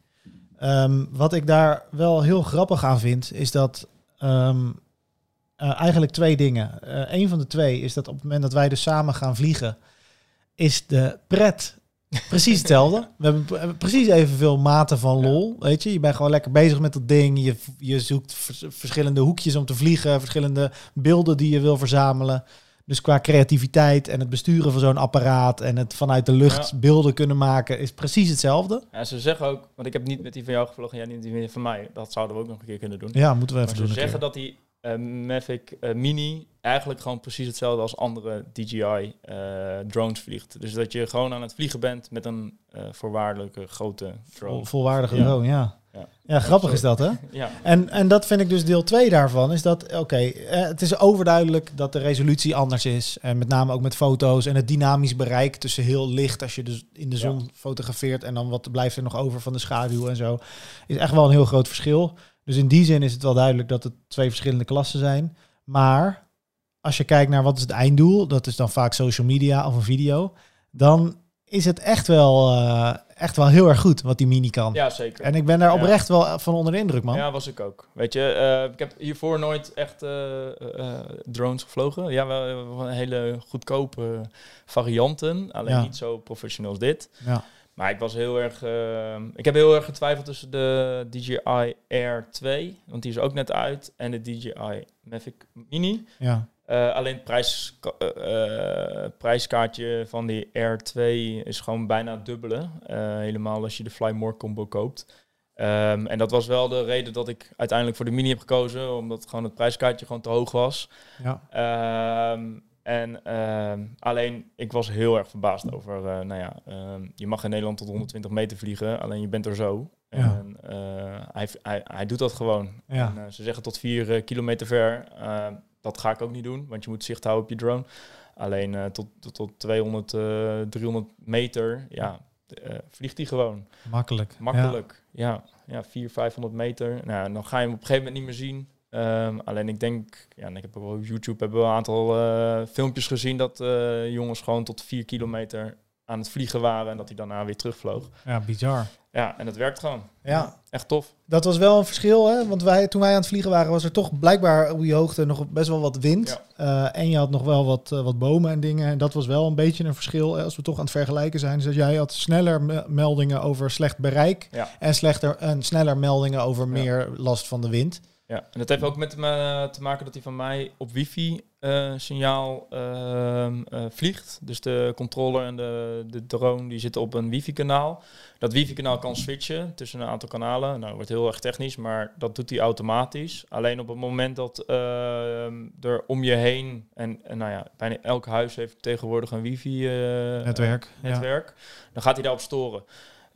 Ehm, wat ik daar wel heel grappig aan vind, is dat ehm, eh, eigenlijk twee dingen. Eh een van de twee is dat op het moment dat wij dus samen gaan vliegen, is de pret precies hetzelfde. We hebben, we hebben precies evenveel maten van lol. Weet je, je bent gewoon lekker bezig met dat ding. Je, je zoekt vers- verschillende hoekjes om te vliegen, verschillende beelden die je wil verzamelen. Dus qua creativiteit en het besturen van zo'n apparaat en het vanuit de lucht Ja. beelden kunnen maken, is precies hetzelfde. Ja, ze zeggen ook, want ik heb niet met die van jou gevlogen, jij niet met die van mij. Dat zouden we ook nog een keer kunnen doen. Ja, moeten we even ze doen. een zeggen keer. dat die eh, Mavic eh, Mini eigenlijk gewoon precies hetzelfde als andere DJI eh, drones vliegt. Dus dat je gewoon aan het vliegen bent met een eh, voorwaardelijke grote drone. Vol- volwaardige Ja. drone, ja. Ja. Ja, grappig is dat, hè? Ja, En, en dat vind ik dus deel 2 daarvan. Is dat, oké, eh, het is overduidelijk dat de resolutie anders is. En met name ook met foto's en het dynamisch bereik tussen heel licht als je dus in de zon fotografeert. En dan wat blijft er nog over van de schaduw en zo. Is echt wel een heel groot verschil. Dus in die zin is het wel duidelijk dat het twee verschillende klassen zijn. Maar als je kijkt naar wat is het einddoel, dat is dan vaak social media of een video. Dan is het echt wel, eh, echt wel heel erg goed wat die mini kan. ja zeker. En ik ben daar Ja. oprecht wel van onder de indruk, man. Ja, was ik ook. Weet je, eh, ik heb hiervoor nooit echt eh, drones gevlogen. Ja, wel wel een hele goedkope varianten. Alleen Ja. niet zo professioneel als dit. Ja. Maar ik was heel erg... eh, ik heb heel erg getwijfeld tussen de DJI Air 2, want die is ook net uit, en de DJI Mavic Mini. ja. Eh, alleen het prijs, eh, eh, prijskaartje van die Air 2 is gewoon bijna het dubbele. Helemaal als je de Fly More combo koopt. Ehm, en dat was wel de reden dat ik uiteindelijk voor de Mini heb gekozen. Omdat gewoon het prijskaartje gewoon te hoog was. Ja. Ehm, en ehm, alleen, ik was heel erg verbaasd over, eh, nou ja, ehm, je mag in Nederland tot 120 meter vliegen, alleen je bent er zo. Ja. En eh, hij, hij, hij doet dat gewoon. Ja. En, eh, ze zeggen tot 4 kilometer ver. Ehm, dat ga ik ook niet doen, want je moet zicht houden op je drone. Alleen tot, tot, tot 200, eh 300 meter, ja, vliegt hij gewoon. Makkelijk. Makkelijk. Ja, ja, 400, 500 meter. Nou, dan ga je hem op een gegeven moment niet meer zien. Ehm, alleen ik denk, ja, en ik heb ook wel op YouTube hebben we een aantal eh, filmpjes gezien dat eh, jongens gewoon tot 4 kilometer aan het vliegen waren en dat hij daarna weer terugvloog. Ja. ja, bizar. Ja, en het werkt gewoon. Ja, Echt tof. dat was wel een verschil, hè? Want wij, toen wij aan het vliegen waren, was er toch blijkbaar op die hoogte nog best wel wat wind. Eh, en je had nog wel wat, wat bomen en dingen. En dat was wel een beetje een verschil. hè, Als we toch aan het vergelijken zijn. Dus jij had sneller me- meldingen over slecht bereik. Ja. En, slechter, en sneller meldingen over Ja. meer last van de wind. Ja, en dat heeft ook met me te maken dat hij van mij op wifi eh, signaal ehm, eh, vliegt. Dus de controller en de, de drone die zitten op een wifi kanaal. Dat wifi kanaal kan switchen tussen een aantal kanalen. Nou, dat wordt heel erg technisch, maar dat doet hij automatisch. Alleen op het moment dat ehm, er om je heen, en, en nou ja, bijna elk huis heeft tegenwoordig een wifi eh, Netwerk. Ja. netwerk, dan gaat hij daarop storen.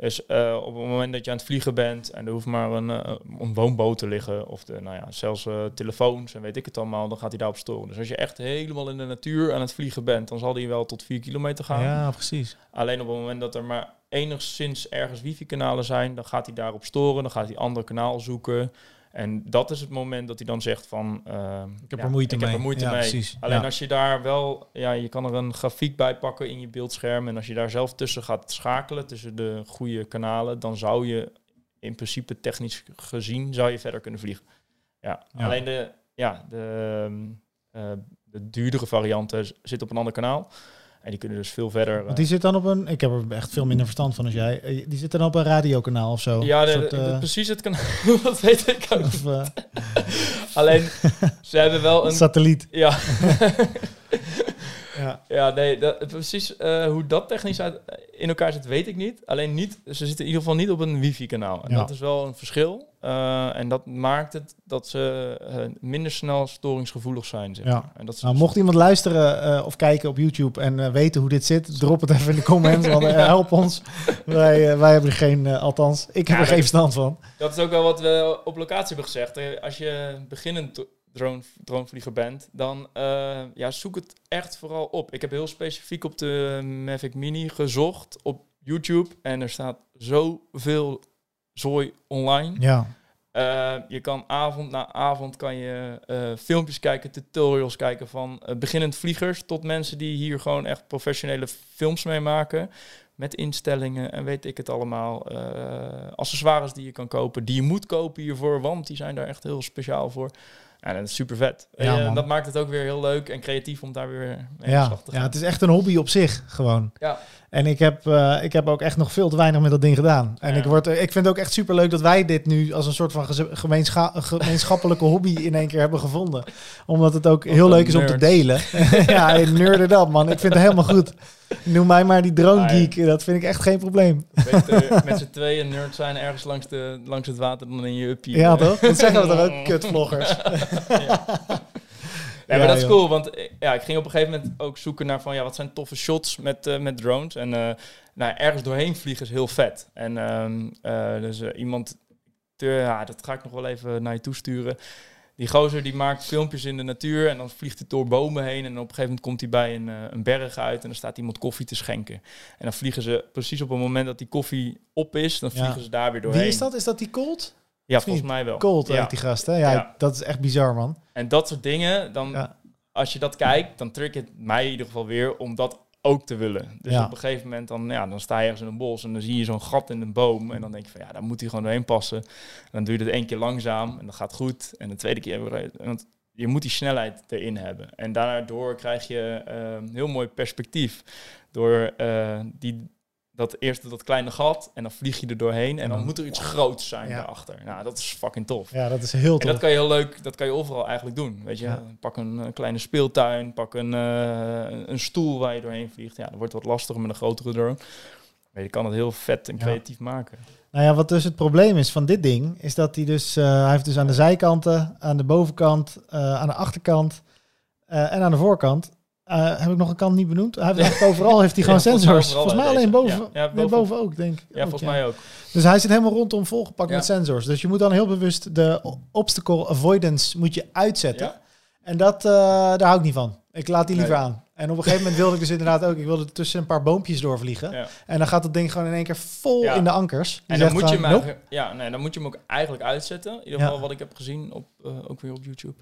Dus eh, op het moment dat je aan het vliegen bent en er hoeft maar een, eh, een woonboot te liggen, of de, nou ja, zelfs eh, telefoons en weet ik het allemaal, dan gaat hij daarop storen. Dus als je echt helemaal in de natuur aan het vliegen bent, dan zal hij wel tot 4 kilometer gaan. ja, precies. Alleen op het moment dat er maar enigszins ergens wifi-kanalen zijn, dan gaat hij daarop storen, dan gaat hij ander kanaal zoeken. En dat is het moment dat hij dan zegt van... eh, Ik heb ja, er moeite ik mee. Heb er moeite ja, mee. precies. Alleen Ja. als je daar wel, ja, je kan er een grafiek bij pakken in je beeldscherm. En als je daar zelf tussen gaat schakelen, tussen de goede kanalen, dan zou je in principe technisch gezien zou je verder kunnen vliegen. Ja, alleen de, ja, de, ehm, eh, de duurdere varianten z- zitten op een ander kanaal. En die kunnen dus veel verder. Want eh, die zit dan op een... Ik heb er echt veel minder verstand van als jij. Eh, Die zit dan op een radiokanaal of zo. ja, soort, de- eh, precies het kanaal. dat weet ik ook. of, Alleen, ze hebben wel een... satelliet. Ja, Ja. Ja, nee, dat, precies hoe dat technisch uit, in elkaar zit, weet ik niet. Alleen niet, ze zitten in ieder geval niet op een wifi-kanaal. En Ja. dat is wel een verschil. Eh, en dat maakt het dat ze eh, minder snel storingsgevoelig zijn. Zeg Ja. En dat Nou, mocht iemand luisteren eh, of kijken op YouTube en weten hoe dit zit, drop het even in de comments, want help ons. Wij, wij hebben er geen, althans, ik heb er geen verstand van. Dat is ook wel wat we op locatie hebben gezegd. Als je beginnend drone, dronevlieger bent, dan ja, zoek het echt vooral op. Ik heb heel specifiek op de Mavic Mini gezocht op YouTube en er staat zoveel zooi online. Ja, Eh, je kan avond na avond kan je eh, filmpjes kijken, tutorials kijken van eh, beginnend vliegers tot mensen die hier gewoon echt professionele films mee maken. Met instellingen en weet ik het allemaal. accessoires die je kan kopen, die je moet kopen hiervoor, want die zijn daar echt heel speciaal voor. Ja, dat is super vet. Ja, man. dat maakt het ook weer heel leuk en creatief om daar weer mee ja, te ja, gaan. het is echt een hobby op zich, gewoon. Ja. En ik heb, eh, ik heb ook echt nog veel te weinig met dat ding gedaan. En Ja. ik, word, ik vind het ook echt super leuk dat wij dit nu als een soort van gemeenscha- gemeenschappelijke hobby in één keer hebben gevonden. Omdat het ook heel leuk is om te delen. ja, nerd up, man. Ik vind het helemaal goed. Noem mij maar die drone geek. Dat vind ik echt geen probleem. Beter met z'n tweeën nerd zijn ergens langs, de, langs het water dan in je uppie. Ja, toch? Dat zeggen we toch ook, kutvloggers. Nee, Ja, maar dat is cool, want eh, ja, ik ging op een gegeven moment ook zoeken naar van ja, wat zijn toffe shots met, eh, met drones. En eh, nou, ergens doorheen vliegen is heel vet. En ehm, eh, dus iemand, ja, dat ga ik nog wel even naar je toesturen. Die gozer die maakt filmpjes in de natuur en dan vliegt hij door bomen heen. En op een gegeven moment komt hij bij een, een berg uit en dan staat iemand koffie te schenken. En dan vliegen ze precies op het moment dat die koffie op is, dan Ja. vliegen ze daar weer doorheen. Wie is dat? Is dat die Colt? Ja, volgens mij wel. Colt ja. die gast, hè? Ja, Ja. dat is echt bizar, man. En dat soort dingen, dan, Ja. als je dat kijkt, dan triggert het mij in ieder geval weer om dat ook te willen. Dus op een gegeven moment, dan, ja, dan sta je ergens in een bos en dan zie je zo'n gat in een boom. En dan denk je van, ja, daar moet hij gewoon doorheen passen. En dan doe je dat één keer langzaam en dat gaat goed. En de tweede keer, weer- want je moet die snelheid erin hebben. En daardoor krijg je eh, heel mooi perspectief. Door eh, die, dat eerste dat kleine gat en dan vlieg je er doorheen. En dan dan- moet er iets groots zijn Ja. daarachter. Nou, dat is fucking tof. Ja, dat is heel En tof. dat kan je heel leuk, dat kan je overal eigenlijk doen. Weet je, Ja. pak een, eh, kleine speeltuin, pak een, eh, een stoel waar je doorheen vliegt. Ja, dat wordt wat lastiger met een grotere drone. Maar je kan het heel vet en Ja. creatief maken. Nou ja, wat dus het probleem is van dit ding, is dat hij dus, eh, hij heeft dus aan de zijkanten, aan de bovenkant, aan de achterkant en aan de voorkant. Eh, heb ik nog een kant niet benoemd? Hij heeft overal heeft hij gewoon Ja, volgens mij sensors. Volgens mij alleen deze. boven. Ja, boven- boven ook, denk ik. Ja, ook, volgens mij ook. Dus hij zit helemaal rondom volgepakt met sensors. Dus je moet dan heel bewust de obstacle avoidance moet je uitzetten. En dat, eh, daar hou ik niet van. Ik laat die liever Nee. aan. En op een gegeven moment wilde ik dus inderdaad ook, ik wilde tussen een paar boompjes doorvliegen. Ja. En dan gaat het ding gewoon in één keer vol Ja. in de ankers. Die En dan moet, je nope. ja, nee, dan moet je hem ook eigenlijk uitzetten. In ieder Ja. geval wat ik heb gezien, op, eh, ook weer op YouTube.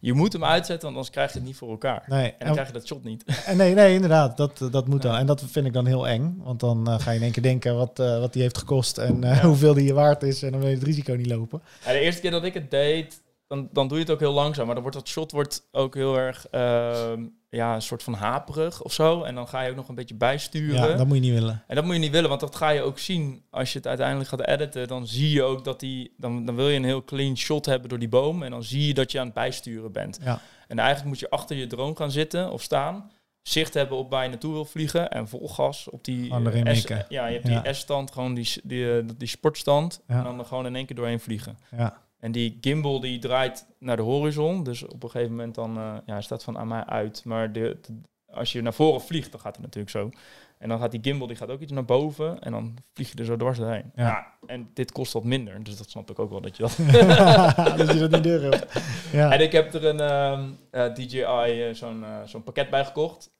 Je moet hem uitzetten, want anders krijg je het niet voor elkaar. Nee, En dan en, krijg je dat shot niet. en nee, nee, inderdaad. Dat, dat moet dan. En dat vind ik dan heel eng. Want dan eh, ga je in één keer denken wat, eh, wat die heeft gekost. En eh, hoeveel die je waard is. En dan wil je het risico niet lopen. Ja, de eerste keer dat ik het deed, dan, dan doe je het ook heel langzaam. Maar dan wordt dat shot wordt ook heel erg, ehm, ja, een soort van haperig of zo. En dan ga je ook nog een beetje bijsturen. Ja, dat moet je niet willen. En dat moet je niet willen, want dat ga je ook zien als je het uiteindelijk gaat editen. Dan zie je ook dat die, dan, dan wil je een heel clean shot hebben door die boom. En dan zie je dat je aan het bijsturen bent. Ja. En eigenlijk moet je achter je drone gaan zitten of staan. Zicht hebben op waar je naartoe wil vliegen. En vol gas op die S-. Ja, je hebt Ja. die S-stand, gewoon die, die, eh, die sportstand. Ja. En dan gewoon in één keer doorheen vliegen. Ja. En die gimbal die draait naar de horizon. Dus op een gegeven moment dan, eh, ja, staat van aan mij uit. Maar de, de- als je naar voren vliegt, dan gaat het natuurlijk zo. En dan gaat die gimbal die gaat ook iets naar boven. En dan vlieg je er zo dwars doorheen. Ja. Ja. en dit kost wat minder. Dus dat snap ik ook wel dat je dat... dat je dat niet durft. Ja. En ik heb er een ehm, eh, DJI eh, zo'n zo'n pakket bij gekocht.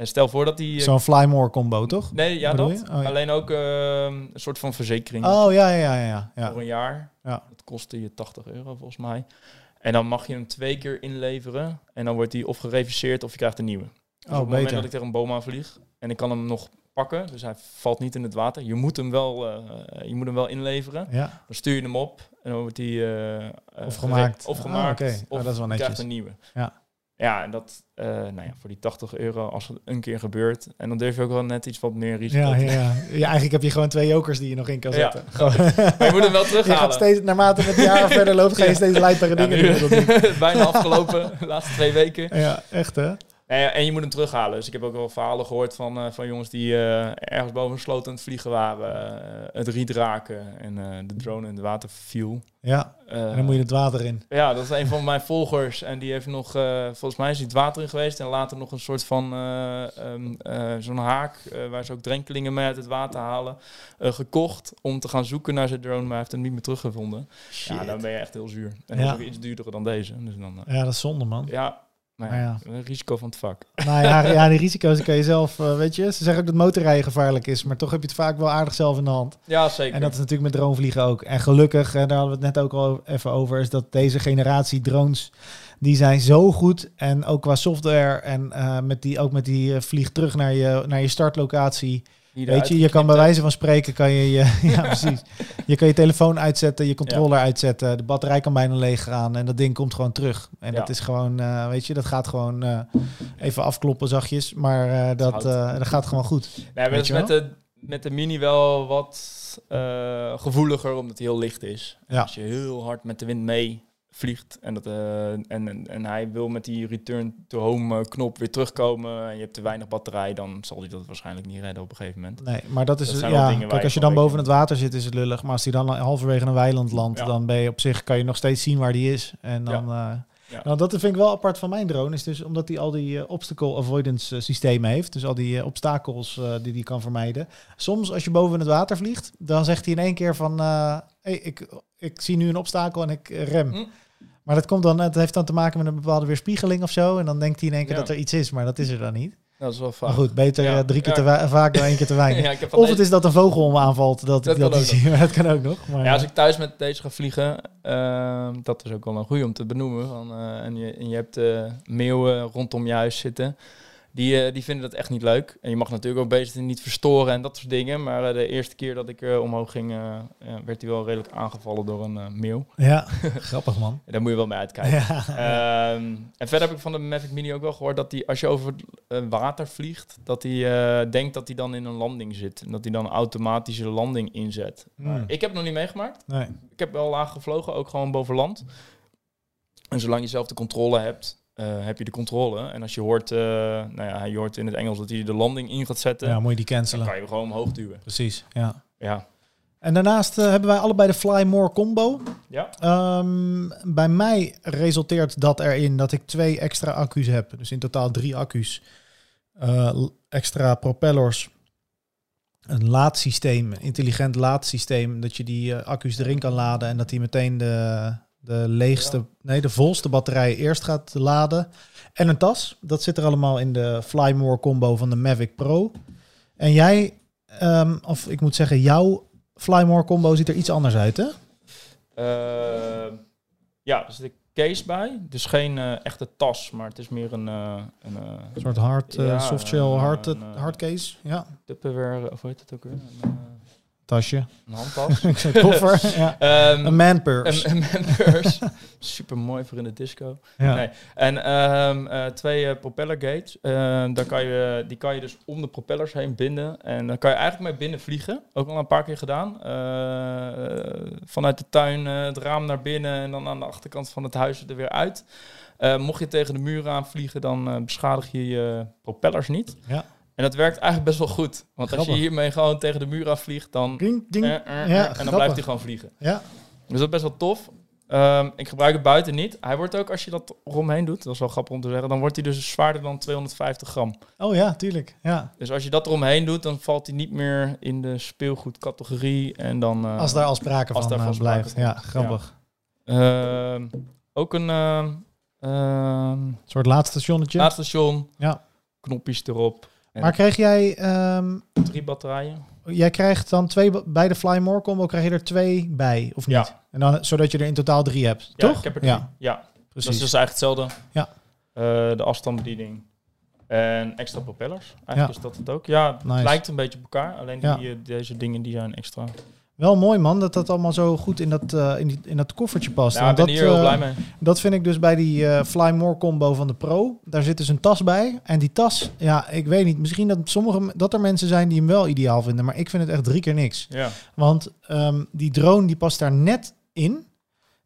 En stel voor dat die... eh, Zo'n Flymore combo, toch? nee, ja, bedoel dat. Oh, ja. Alleen ook ehm, een soort van verzekering. Oh, ja, ja, ja. ja, voor een jaar. Ja. Dat kostte je 80 euro volgens mij. En dan mag je hem twee keer inleveren. En dan wordt hij of gereviseerd of je krijgt een nieuwe. Dus Oh, op het moment beter. dat ik tegen een boom aan vlieg en ik kan hem nog pakken, dus hij valt niet in het water. Je moet hem wel, eh, je moet hem wel inleveren. Ja, Dan stuur je hem op en dan wordt hij eh, eh, Of gemaakt. Of Ah, gemaakt. Of Oh, dat is wel je krijgt netjes. een nieuwe. Ja. Ja, en dat, eh, nou ja, voor die 80 euro als het een keer gebeurt. En dan durf je ook wel net iets wat meer risico ja, ja, ja. ja. Eigenlijk heb je gewoon twee jokers die je nog in kan Ja. zetten. Gewoon. Maar je moet hem wel je terughalen. gaat steeds, naarmate het jaar verder loopt, ga je Ja. steeds Ja, dingen nu- doen. Bijna afgelopen, de laatste twee weken. Ja, echt hè? Nee, en je moet hem terughalen. Dus ik heb ook wel verhalen gehoord van, eh, van jongens die eh, ergens boven een sloot aan het vliegen waren. eh, het riet raken en de drone in het water viel. Ja, en dan moet je het water in. Ja, dat is een van mijn volgers. En die heeft nog, volgens mij is hij het water in geweest. En later nog een soort van eh, ehm, eh, zo'n haak, waar ze ook drenkelingen mee uit het water halen, gekocht. Om te gaan zoeken naar zijn drone, maar hij heeft hem niet meer teruggevonden. Ja, dan ben je echt heel zuur. En Ja. dat is ook iets duurder dan deze. Dus dan, Ja, dat is zonde, man. ja, Maar ja, ja. een risico van het vak. Nou ja, ja, die risico's kan je zelf, eh, weet je. Ze zeggen ook dat motorrijden gevaarlijk is, maar toch heb je het vaak wel aardig zelf in de hand. Ja, zeker. En dat is natuurlijk met dronevliegen ook. En gelukkig, en daar hadden we het net ook al even over, is dat deze generatie drones, die zijn zo goed. En ook qua software en eh, met die, ook met die eh, vlieg terug naar je, naar je startlocatie. Weet je, je kan bij wijze van spreken, kan je, je ja precies. Je kan je telefoon uitzetten, je controller uitzetten, de batterij kan bijna leeg gaan en dat ding komt gewoon terug. En Ja. dat is gewoon, eh, weet je, dat gaat gewoon eh, even afkloppen zachtjes, maar eh, dat, dat gaat gewoon goed. Nee, maar Weet dat is je met de, met de Mini wel wat gevoeliger, omdat hij heel licht is. Als je heel hard met de wind mee vliegt en, dat, eh, en, en, en hij wil met die return to home eh, knop weer terugkomen en je hebt te weinig batterij, dan zal hij dat waarschijnlijk niet redden op een gegeven moment. Nee, maar dat is Dat dus- ja. Kijk, als je dan boven het water zit, is het lullig. Maar als die dan halverwege een weiland landt, Ja. dan ben je op zich kan je nog steeds zien waar die is. En dan. eh, Ja. Nou, dat vind ik wel apart van mijn drone, is dus omdat hij al die obstacle avoidance systemen heeft. Dus al die obstakels die hij kan vermijden. Soms als je boven het water vliegt, dan zegt hij in één keer van, hey, ik, ik zie nu een obstakel en ik rem. Hm. Maar dat komt dan, het heeft dan te maken met een bepaalde weerspiegeling of zo. En dan denkt hij in één keer Ja. dat er iets is, maar dat is er dan niet. Dat is wel vaak. Maar goed, beter Ja. eh, drie keer te vaak dan één keer te weinig. Of deze- het is dat een vogel me aanvalt. Dat, Dat dat, kan die ook zie- dat kan ook nog. Maar, Ja, als ik thuis met deze ga vliegen, ehm, dat is ook wel een goede om te benoemen. Van, eh, en, je, en je hebt eh, meeuwen rondom je huis zitten. Die, eh, die vinden dat echt niet leuk. En je mag natuurlijk ook bezig niet verstoren en dat soort dingen. Maar eh, de eerste keer dat ik eh, omhoog ging, werd hij wel redelijk aangevallen door een meeuw. ja, grappig man. Daar moet je wel mee uitkijken. Ja. Ehm, en verder heb ik van de Mavic Mini ook wel gehoord dat hij, als je over water vliegt, dat hij denkt dat hij dan in een landing zit. En dat hij dan een automatische landing inzet. Hmm. ik heb het nog niet meegemaakt. Nee. Ik heb wel laag gevlogen, ook gewoon boven land. En zolang je zelf de controle hebt, eh, heb je de controle. En als je hoort, eh, nou ja, je hoort in het Engels dat hij de landing in gaat zetten, Ja, moet je die dan cancelen. kan je hem gewoon omhoog duwen. Precies, ja. Ja. En daarnaast eh, hebben wij allebei de Fly More combo. Ja. Ehm, bij mij resulteert dat erin dat ik twee extra accu's heb. Dus in totaal drie accu's. Extra propellers. Een laadsysteem, een intelligent laadsysteem. Dat je die accu's erin kan laden en dat die meteen de, de leegste, Ja. nee, de volste batterij eerst gaat laden. En een tas. Dat zit er allemaal in de Fly More combo van de Mavic Pro. En jij, ehm, of ik moet zeggen, jouw Fly More combo ziet er iets anders uit, hè? Eh, ja, er zit een case bij. Dus geen eh, echte tas, maar het is meer een, eh een eh, Een soort hard, Ja, softshell hard, een, eh, hardcase. Ja, Tupperware, of hoe heet het ook weer? Een, tasje. een handtas. Een koffer. ja. Ehm, Een man purse. Een. Super mooi voor in de disco. ja. Nee. En ehm, eh, twee eh, propeller gates. Eh, daar kan je, die kan je dus om de propellers heen binden. En dan kan je eigenlijk mee binnen vliegen. Ook al een paar keer gedaan. Vanuit de tuin het raam naar binnen en dan aan de achterkant van het huis er weer uit. Mocht je tegen de muur aan vliegen, dan beschadig je je propellers niet. Ja. En dat werkt eigenlijk best wel goed. Want als je hiermee gewoon tegen de muur aan vliegt, dan... Ding, ding. eh, eh, Ja, eh, en dan grappig. blijft hij gewoon vliegen. Ja, Dus dat is best wel tof. Ehm, ik gebruik het buiten niet. Hij wordt ook, als je dat eromheen doet, dat is wel grappig om te zeggen, dan wordt hij dus zwaarder dan 250 gram. oh ja, tuurlijk. Ja. Dus als je dat eromheen doet, dan valt hij niet meer in de speelgoedcategorie. En dan, Als daar al sprake als van daarvan blijft. Ja, grappig. ehm, ook een ehm Een soort laadstationnetje. laadstation, Ja. knopjes erop, en Maar kreeg jij... ehm, drie batterijen. jij krijgt dan twee... Bij de Fly More combo krijg je er twee bij, of niet? Ja. En dan, zodat je er in totaal drie hebt, Ja, toch? ik heb er drie. Ja, Ja, dat precies. is dus eigenlijk hetzelfde. Ja. Eh, de afstandsbediening. En extra propellers. Eigenlijk is dat het ook. Ja, het Nice. lijkt een beetje op elkaar. Alleen Ja. die, eh, deze dingen die zijn extra. Wel mooi man, dat dat allemaal zo goed in dat, eh, in, die, in dat koffertje past. Ja, ik ben dat, hier heel eh, blij mee. Dat vind ik dus bij die eh, Fly More combo van de Pro. Daar zit dus een tas bij. En die tas, ja, ik weet niet. Misschien dat, sommige, dat er mensen zijn die hem wel ideaal vinden. Maar ik vind het echt drie keer niks. Ja. Want ehm, die drone die past daar net in.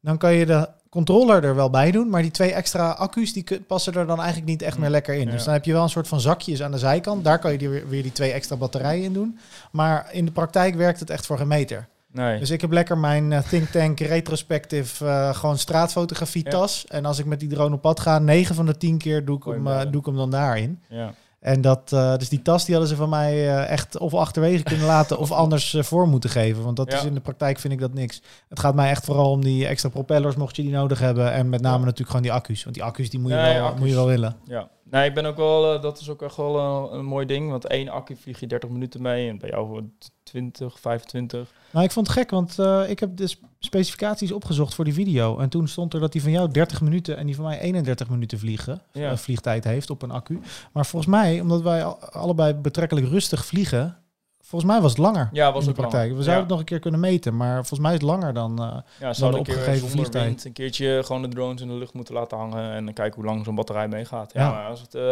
Dan kan je de controller er wel bij doen, maar die twee extra accu's die passen er dan eigenlijk niet echt Mm. meer lekker in. Ja. Dus dan heb je wel een soort van zakjes aan de zijkant. Daar kan je die weer, die twee extra batterijen in doen. Maar in de praktijk werkt het echt voor geen meter. Nee. Dus ik heb lekker mijn eh, Think Tank retrospective eh, gewoon straatfotografie Ja. tas. En als ik met die drone op pad ga, 9 van de 10 keer doe ik, hem, eh, doe ik hem dan daarin. ja. En dat, eh, dus die tas die hadden ze van mij eh, echt of achterwege kunnen laten of anders eh, voor moeten geven. Want dat Ja. is in de praktijk vind ik dat niks. Het gaat mij echt vooral om die extra propellers, mocht je die nodig hebben. En met name Ja. natuurlijk gewoon die accu's. Want die accu's die moet je, Nee, wel, accu's. moet je wel willen. Ja, nee, ik ben ook wel, eh, dat is ook echt wel eh, een mooi ding. Want één accu vlieg je 30 minuten mee en bij jou voor 20, 25. Nou, ik vond het gek, want eh, ik heb de sp- specificaties opgezocht voor die video. En toen stond er dat die van jou 30 minuten en die van mij 31 minuten vliegen, Ja. vliegtijd heeft op een accu. Maar volgens mij, omdat wij al- allebei betrekkelijk rustig vliegen, volgens mij was het langer. Ja, was in de praktijk. We zouden ja. het nog een keer kunnen meten, maar volgens mij is het langer dan. eh, Ja, zou de een keer opgegeven vliegtijd. wind een keertje gewoon de drones in de lucht moeten laten hangen en dan kijken hoe lang zo'n batterij meegaat. Ja, Ja. maar als het, eh,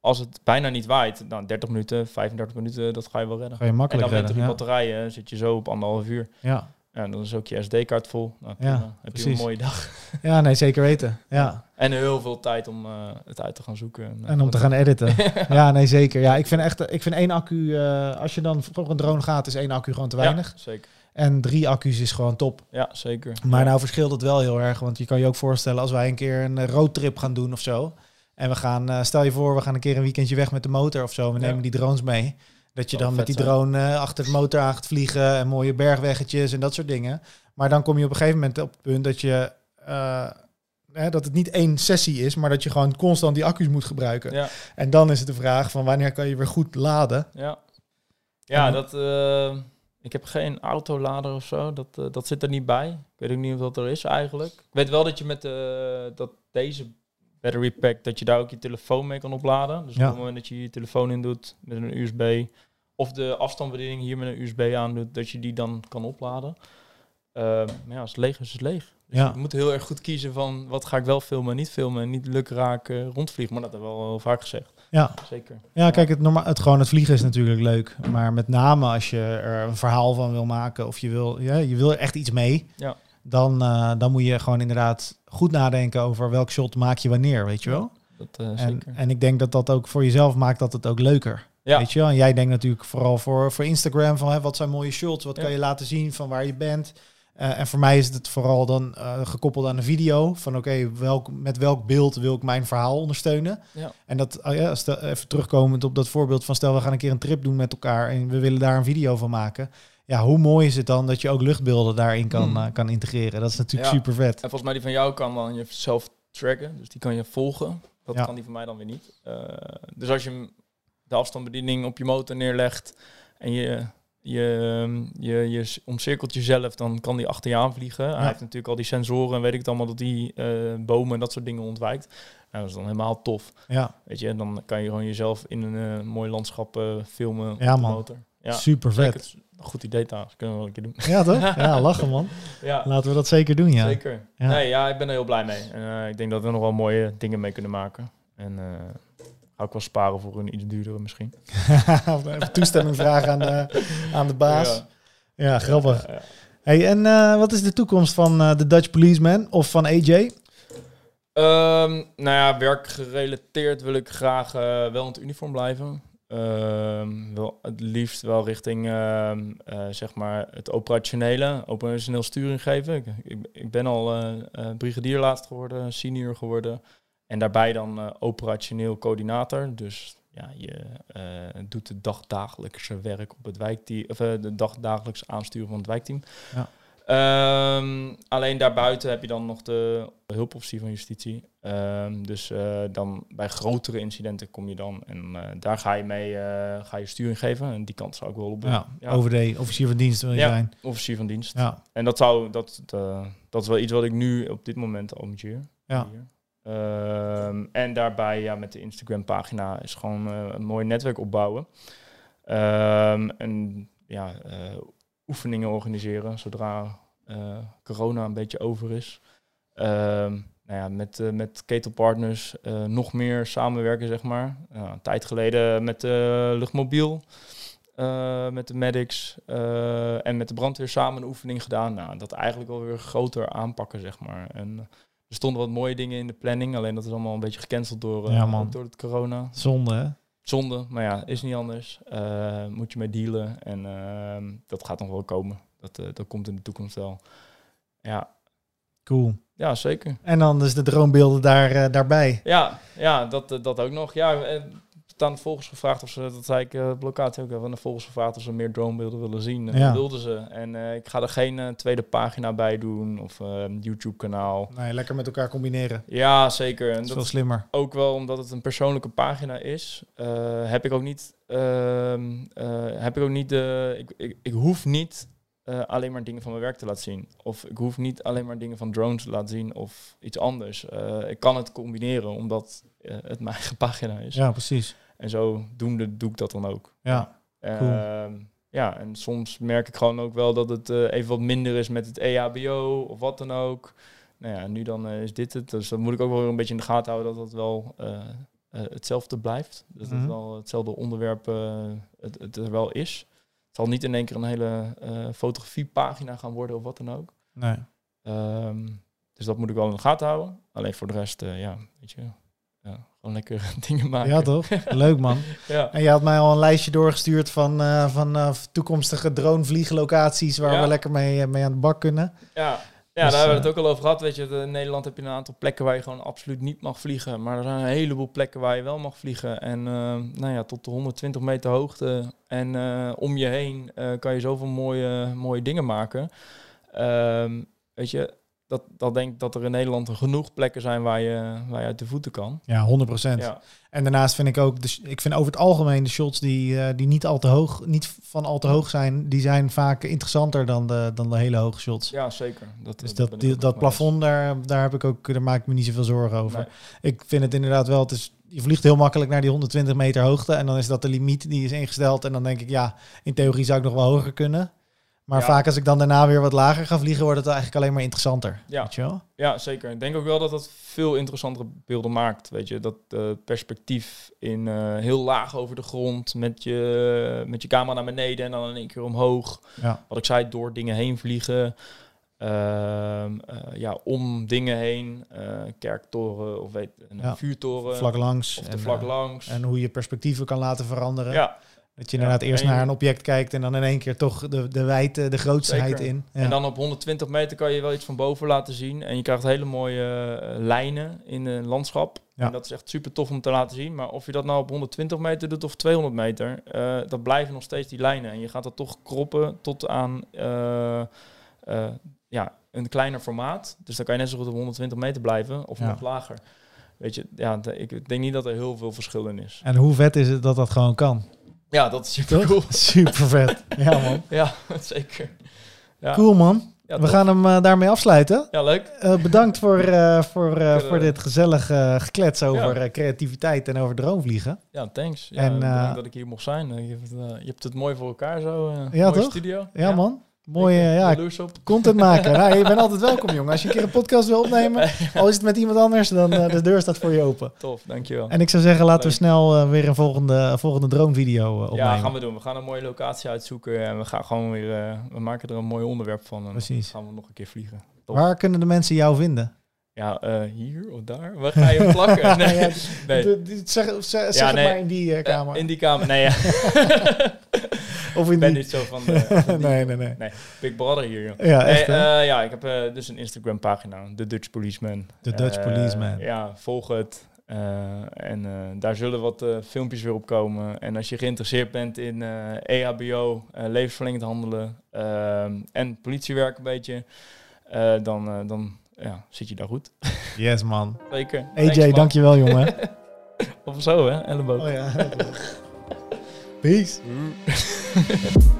als het bijna niet waait, dan 30 minuten, 35 minuten, dat ga je wel redden. ga je En makkelijk dan met redden. die Ja. batterijen zit je zo op anderhalf uur. Ja. Ja, dan is ook je SD-kaart vol. Nou, Ja, heb je een mooie dag. ja, nee, zeker weten. Ja. En heel veel tijd om eh, het uit te gaan zoeken. En om te gaan editen. ja, nee, zeker. Ja, ik vind echt, ik vind één accu, eh, als je dan voor een drone gaat, is één accu gewoon te weinig. Ja, zeker. En drie accu's is gewoon top. Ja, zeker. Maar Ja. nou verschilt het wel heel erg. Want je kan je ook voorstellen als wij een keer een eh, roadtrip gaan doen of zo. En we gaan, eh, stel je voor, we gaan een keer een weekendje weg met de motor of zo. We Ja. nemen die drones mee. Dat je dan met die zijn. drone eh, achter de motor aan gaat vliegen. En mooie bergweggetjes en dat soort dingen. Maar dan kom je op een gegeven moment op het punt dat je... eh, hè, dat het niet één sessie is, maar dat je gewoon constant die accu's moet gebruiken. Ja, En dan is het de vraag van wanneer kan je weer goed laden. ja. Ja, En- dat... eh, ik heb geen autolader of zo. Dat, dat zit er niet bij. Ik weet ook niet of dat er is eigenlijk. Ik weet wel dat je met eh, dat deze battery pack, dat je daar ook je telefoon mee kan opladen. Dus Ja. op het moment dat je je telefoon in doet met een USB, of de afstandsbediening hier met een USB aandoet, dat je die dan kan opladen. Eh, maar ja, als het leeg is, is het leeg. Dus Ja. je moet heel erg goed kiezen van wat ga ik wel filmen en niet filmen. En niet lukraak eh rondvliegen, maar dat hebben we al heel vaak gezegd. Ja, Zeker. ja kijk, het, norma- het, gewoon het vliegen is natuurlijk leuk. Maar met name als je er een verhaal van wil maken of je wil, ja, je wil er echt iets mee. Ja. Dan, eh, dan moet je gewoon inderdaad goed nadenken over welk shot maak je wanneer, weet je wel. Dat, eh, En, zeker. en ik denk dat dat ook voor jezelf maakt dat het ook leuker. Ja. Weet je wel? En jij denkt natuurlijk vooral voor, voor Instagram van hè, wat zijn mooie shots, wat Ja. kan je laten zien van waar je bent. Eh, en voor mij is het vooral dan eh, gekoppeld aan een video van oké, welk, met welk beeld wil ik mijn verhaal ondersteunen. Ja. En dat, oh ja, stel, even terugkomend op dat voorbeeld van stel we gaan een keer een trip doen met elkaar en we willen daar een video van maken. Ja, hoe mooi is het dan dat je ook luchtbeelden daarin kan, Hmm. eh, kan integreren? Dat is natuurlijk Ja. super vet. En volgens mij die van jou kan dan jezelf tracken. Dus die kan je volgen. Dat Ja. kan die van mij dan weer niet. Dus als je hem- de afstandsbediening op je motor neerlegt en je, je, ehm, je, je omcirkelt jezelf, dan kan die achter je aan vliegen. Hij heeft natuurlijk al die sensoren en weet ik het allemaal, dat die eh, bomen en dat soort dingen ontwijkt. Nou, dat is dan helemaal tof. Ja, Weet je, en dan kan je gewoon jezelf in een eh, mooi landschap eh, filmen Ja, op de man. motor. Ja, super vet. Goed idee trouwens. Kunnen we wel een keer doen. Ja, toch? Ja, lachen man. Ja. Laten we dat zeker doen, ja. Zeker. Ja. Nee, ja, ik ben er heel blij mee. En, ik denk dat we nog wel mooie dingen mee kunnen maken. En ga ik wel sparen voor een iets duurdere misschien. Even toestemming vragen aan de, aan de baas. Ja. Ja, grappig. Ja, ja. Hey, en eh, wat is de toekomst van eh, de Dutch Policeman of van AJ? Ehm, nou ja, werkgerelateerd wil ik graag eh, wel in het uniform blijven. Ehm, wel, het liefst wel richting ehm, eh, zeg maar het operationele, operationeel sturing geven. Ik, ik, ik ben al eh, eh, brigadier laatst geworden, senior geworden. En daarbij dan eh, operationeel coördinator. Dus ja, je eh, doet het dagdagelijkse werk op het wijkteam, of eh, de dagdagelijks aansturen van het wijkteam. Ja. Ehm, alleen daarbuiten heb je dan nog de hulpofficier van justitie. Ehm, dus dan bij grotere incidenten kom je dan en daar ga je mee ga je sturing geven. En die kant zou ik wel op. Ja, Ja. OVD, officier van dienst wil je Ja. zijn. Officier van dienst. Ja, En dat zou dat, dat is wel iets wat ik nu op dit moment hier. ja. Hier. Ehm, en daarbij ja, met de Instagram pagina is gewoon eh, een mooi netwerk opbouwen. Ehm, en ja, eh, oefeningen organiseren zodra eh, corona een beetje over is. Ehm, nou ja, met, met ketelpartners nog meer samenwerken, zeg maar. Ja, een tijd geleden met eh, luchtmobiel. met de medics en met de brandweer samen een oefening gedaan. Nou, dat eigenlijk wel weer groter aanpakken, zeg maar. En er stonden wat mooie dingen in de planning, alleen dat is allemaal een beetje gecanceld door, eh, Ja, door het corona. Zonde, hè? Zonde, maar ja, is niet anders. Eh, moet je mee dealen en ehm, dat gaat nog wel komen. Dat, eh, dat komt in de toekomst wel. Ja, Cool. ja zeker. En dan dus de droombeelden daar, daarbij. Ja, ja dat, dat ook nog. Ja, aan de volgers gevraagd of ze, dat zei ik op locatie ook, aan de volgers gevraagd of ze meer dronebeelden willen zien. En Ja. dat wilden ze. En eh, ik ga er geen eh, tweede pagina bij doen of YouTube kanaal. Nee, lekker met elkaar combineren. Ja, zeker. En Dat is dat veel slimmer. ook wel omdat het een persoonlijke pagina is, heb ik ook niet, ehm, eh, heb ik ook niet de, ik, ik, ik hoef niet alleen maar dingen van mijn werk te laten zien. Of ik hoef niet alleen maar dingen van drones te laten zien of iets anders. Ik kan het combineren omdat het mijn eigen pagina is. Ja, precies. En zodoende doe ik dat dan ook. Ja, Cool. Ehm, ja, en soms merk ik gewoon ook wel dat het eh, even wat minder is met het EHBO of wat dan ook. Nou ja, nu dan eh, is dit het. Dus dan moet ik ook wel weer een beetje in de gaten houden dat het wel eh, hetzelfde blijft. Dat Mhm. het wel hetzelfde onderwerp het, het er wel is. Het zal niet in één keer een hele fotografiepagina gaan worden of wat dan ook. nee. Ehm, dus dat moet ik wel in de gaten houden. Alleen voor de rest, ja, weet je, gewoon lekker dingen maken. Ja, toch? Leuk, man. Ja. En je had mij al een lijstje doorgestuurd van, eh, van eh, toekomstige dronevlieglocaties waar Ja. we lekker mee, eh, mee aan de bak kunnen. Ja, ja Dus, daar hebben we het ook al over gehad. Weet je, in Nederland heb je een aantal plekken waar je gewoon absoluut niet mag vliegen. Maar er zijn een heleboel plekken waar je wel mag vliegen. En nou ja, tot de 120 meter hoogte. En om je heen kan je zoveel mooie, mooie dingen maken. Ehm, weet je, dat, dat denk ik dat er in Nederland genoeg plekken zijn waar je, waar je uit de voeten kan. Ja, 100 Ja, En daarnaast vind ik ook, dus ik vind over het algemeen de shots die, eh, die niet al te hoog, niet van al te hoog zijn, die zijn vaak interessanter dan de, dan de hele hoge shots. ja zeker. Dat, Dus ben dat, die- dat plafond, daar, daar, heb ik ook, daar maak ik me niet zoveel zorgen over. Nee. Ik vind het inderdaad wel, het is, je vliegt heel makkelijk naar die 120 meter hoogte en dan is dat de limiet die is ingesteld. En dan denk ik, ja, in theorie zou ik nog wel hoger kunnen. Maar Ja. vaak als ik dan daarna weer wat lager ga vliegen, wordt het eigenlijk alleen maar interessanter. Ja. Weet je wel? Ja, zeker. Ik denk ook wel dat dat veel interessantere beelden maakt. Weet je, dat eh, perspectief in eh, heel laag over de grond met je, met je camera naar beneden en dan in één keer omhoog. Ja. Wat ik zei, door dingen heen vliegen. Ehm, eh, ja, om dingen heen. kerktoren of weet, een Ja. vuurtoren. Vlak langs. Of en, vlak langs. En hoe je perspectieven kan laten veranderen. ja, Dat je Ja, inderdaad eerst en naar een object kijkt en dan in één keer toch de, de wijdte, de grootsheid in. Ja. En dan op 120 meter kan je wel iets van boven laten zien. En je krijgt hele mooie eh, lijnen in een landschap. Ja. En dat is echt super tof om te laten zien. Maar of je dat nou op 120 meter doet of 200 meter, eh dat blijven nog steeds die lijnen. En je gaat dat toch kroppen tot aan eh, eh, ja, een kleiner formaat. Dus dan kan je net zo goed op 120 meter blijven of nog lager. Weet je, ja, ik denk niet dat er heel veel verschil in is. En hoe vet is het dat dat gewoon kan? Ja, dat is super cool. Super vet. Ja man. Ja, zeker. Ja, Cool man. ja, We gaan hem eh, daarmee afsluiten. Ja, leuk. Eh, bedankt voor, eh, voor, voor dit gezellige geklets over Ja. creativiteit en over droomvliegen. Ja, thanks. Ja, En, en, bedankt dat ik hier mocht zijn. Je hebt, het, je hebt het mooi voor elkaar zo. Ja, toch? studio. Ja, man. Mooi, Ik, eh, eh, ja, content maken. je bent altijd welkom, jongen. Als je een keer een podcast wil opnemen, al is het met iemand anders, dan uh, de deur staat voor je open. Tof, dankjewel. En ik zou zeggen, laten we snel uh, weer een volgende, volgende droomvideo uh, opnemen. Ja, gaan we doen. We gaan een mooie locatie uitzoeken en we gaan gewoon weer, we maken er een mooi onderwerp van. En Precies. Dan gaan we nog een keer vliegen. Tof. Waar kunnen de mensen jou vinden? Ja, uh, hier of daar? Waar ga je plakken? Nee, ja, nee. Zeg zeg, Ja, zeg het maar in die uh, kamer. in die kamer, nee. Ja. Of in ben die... niet zo van, de, van die- nee, nee, nee. Nee, Big Brother hier, joh. Ja, Nee, echt hè? eh, ja, ik heb eh, dus een Instagram pagina, The Dutch Policeman. The Dutch Eh, Policeman. Ja, volg het. En daar zullen wat filmpjes weer op komen. En als je geïnteresseerd bent in eh, EHBO, eh, levensverlengend handelen en politiewerk een beetje, dan, dan ja, zit je daar goed. Yes, man. Zeker. AJ, Thanks, dankjewel, jongen. Of zo, hè? Elleboog. oh ja. Peace. Mm.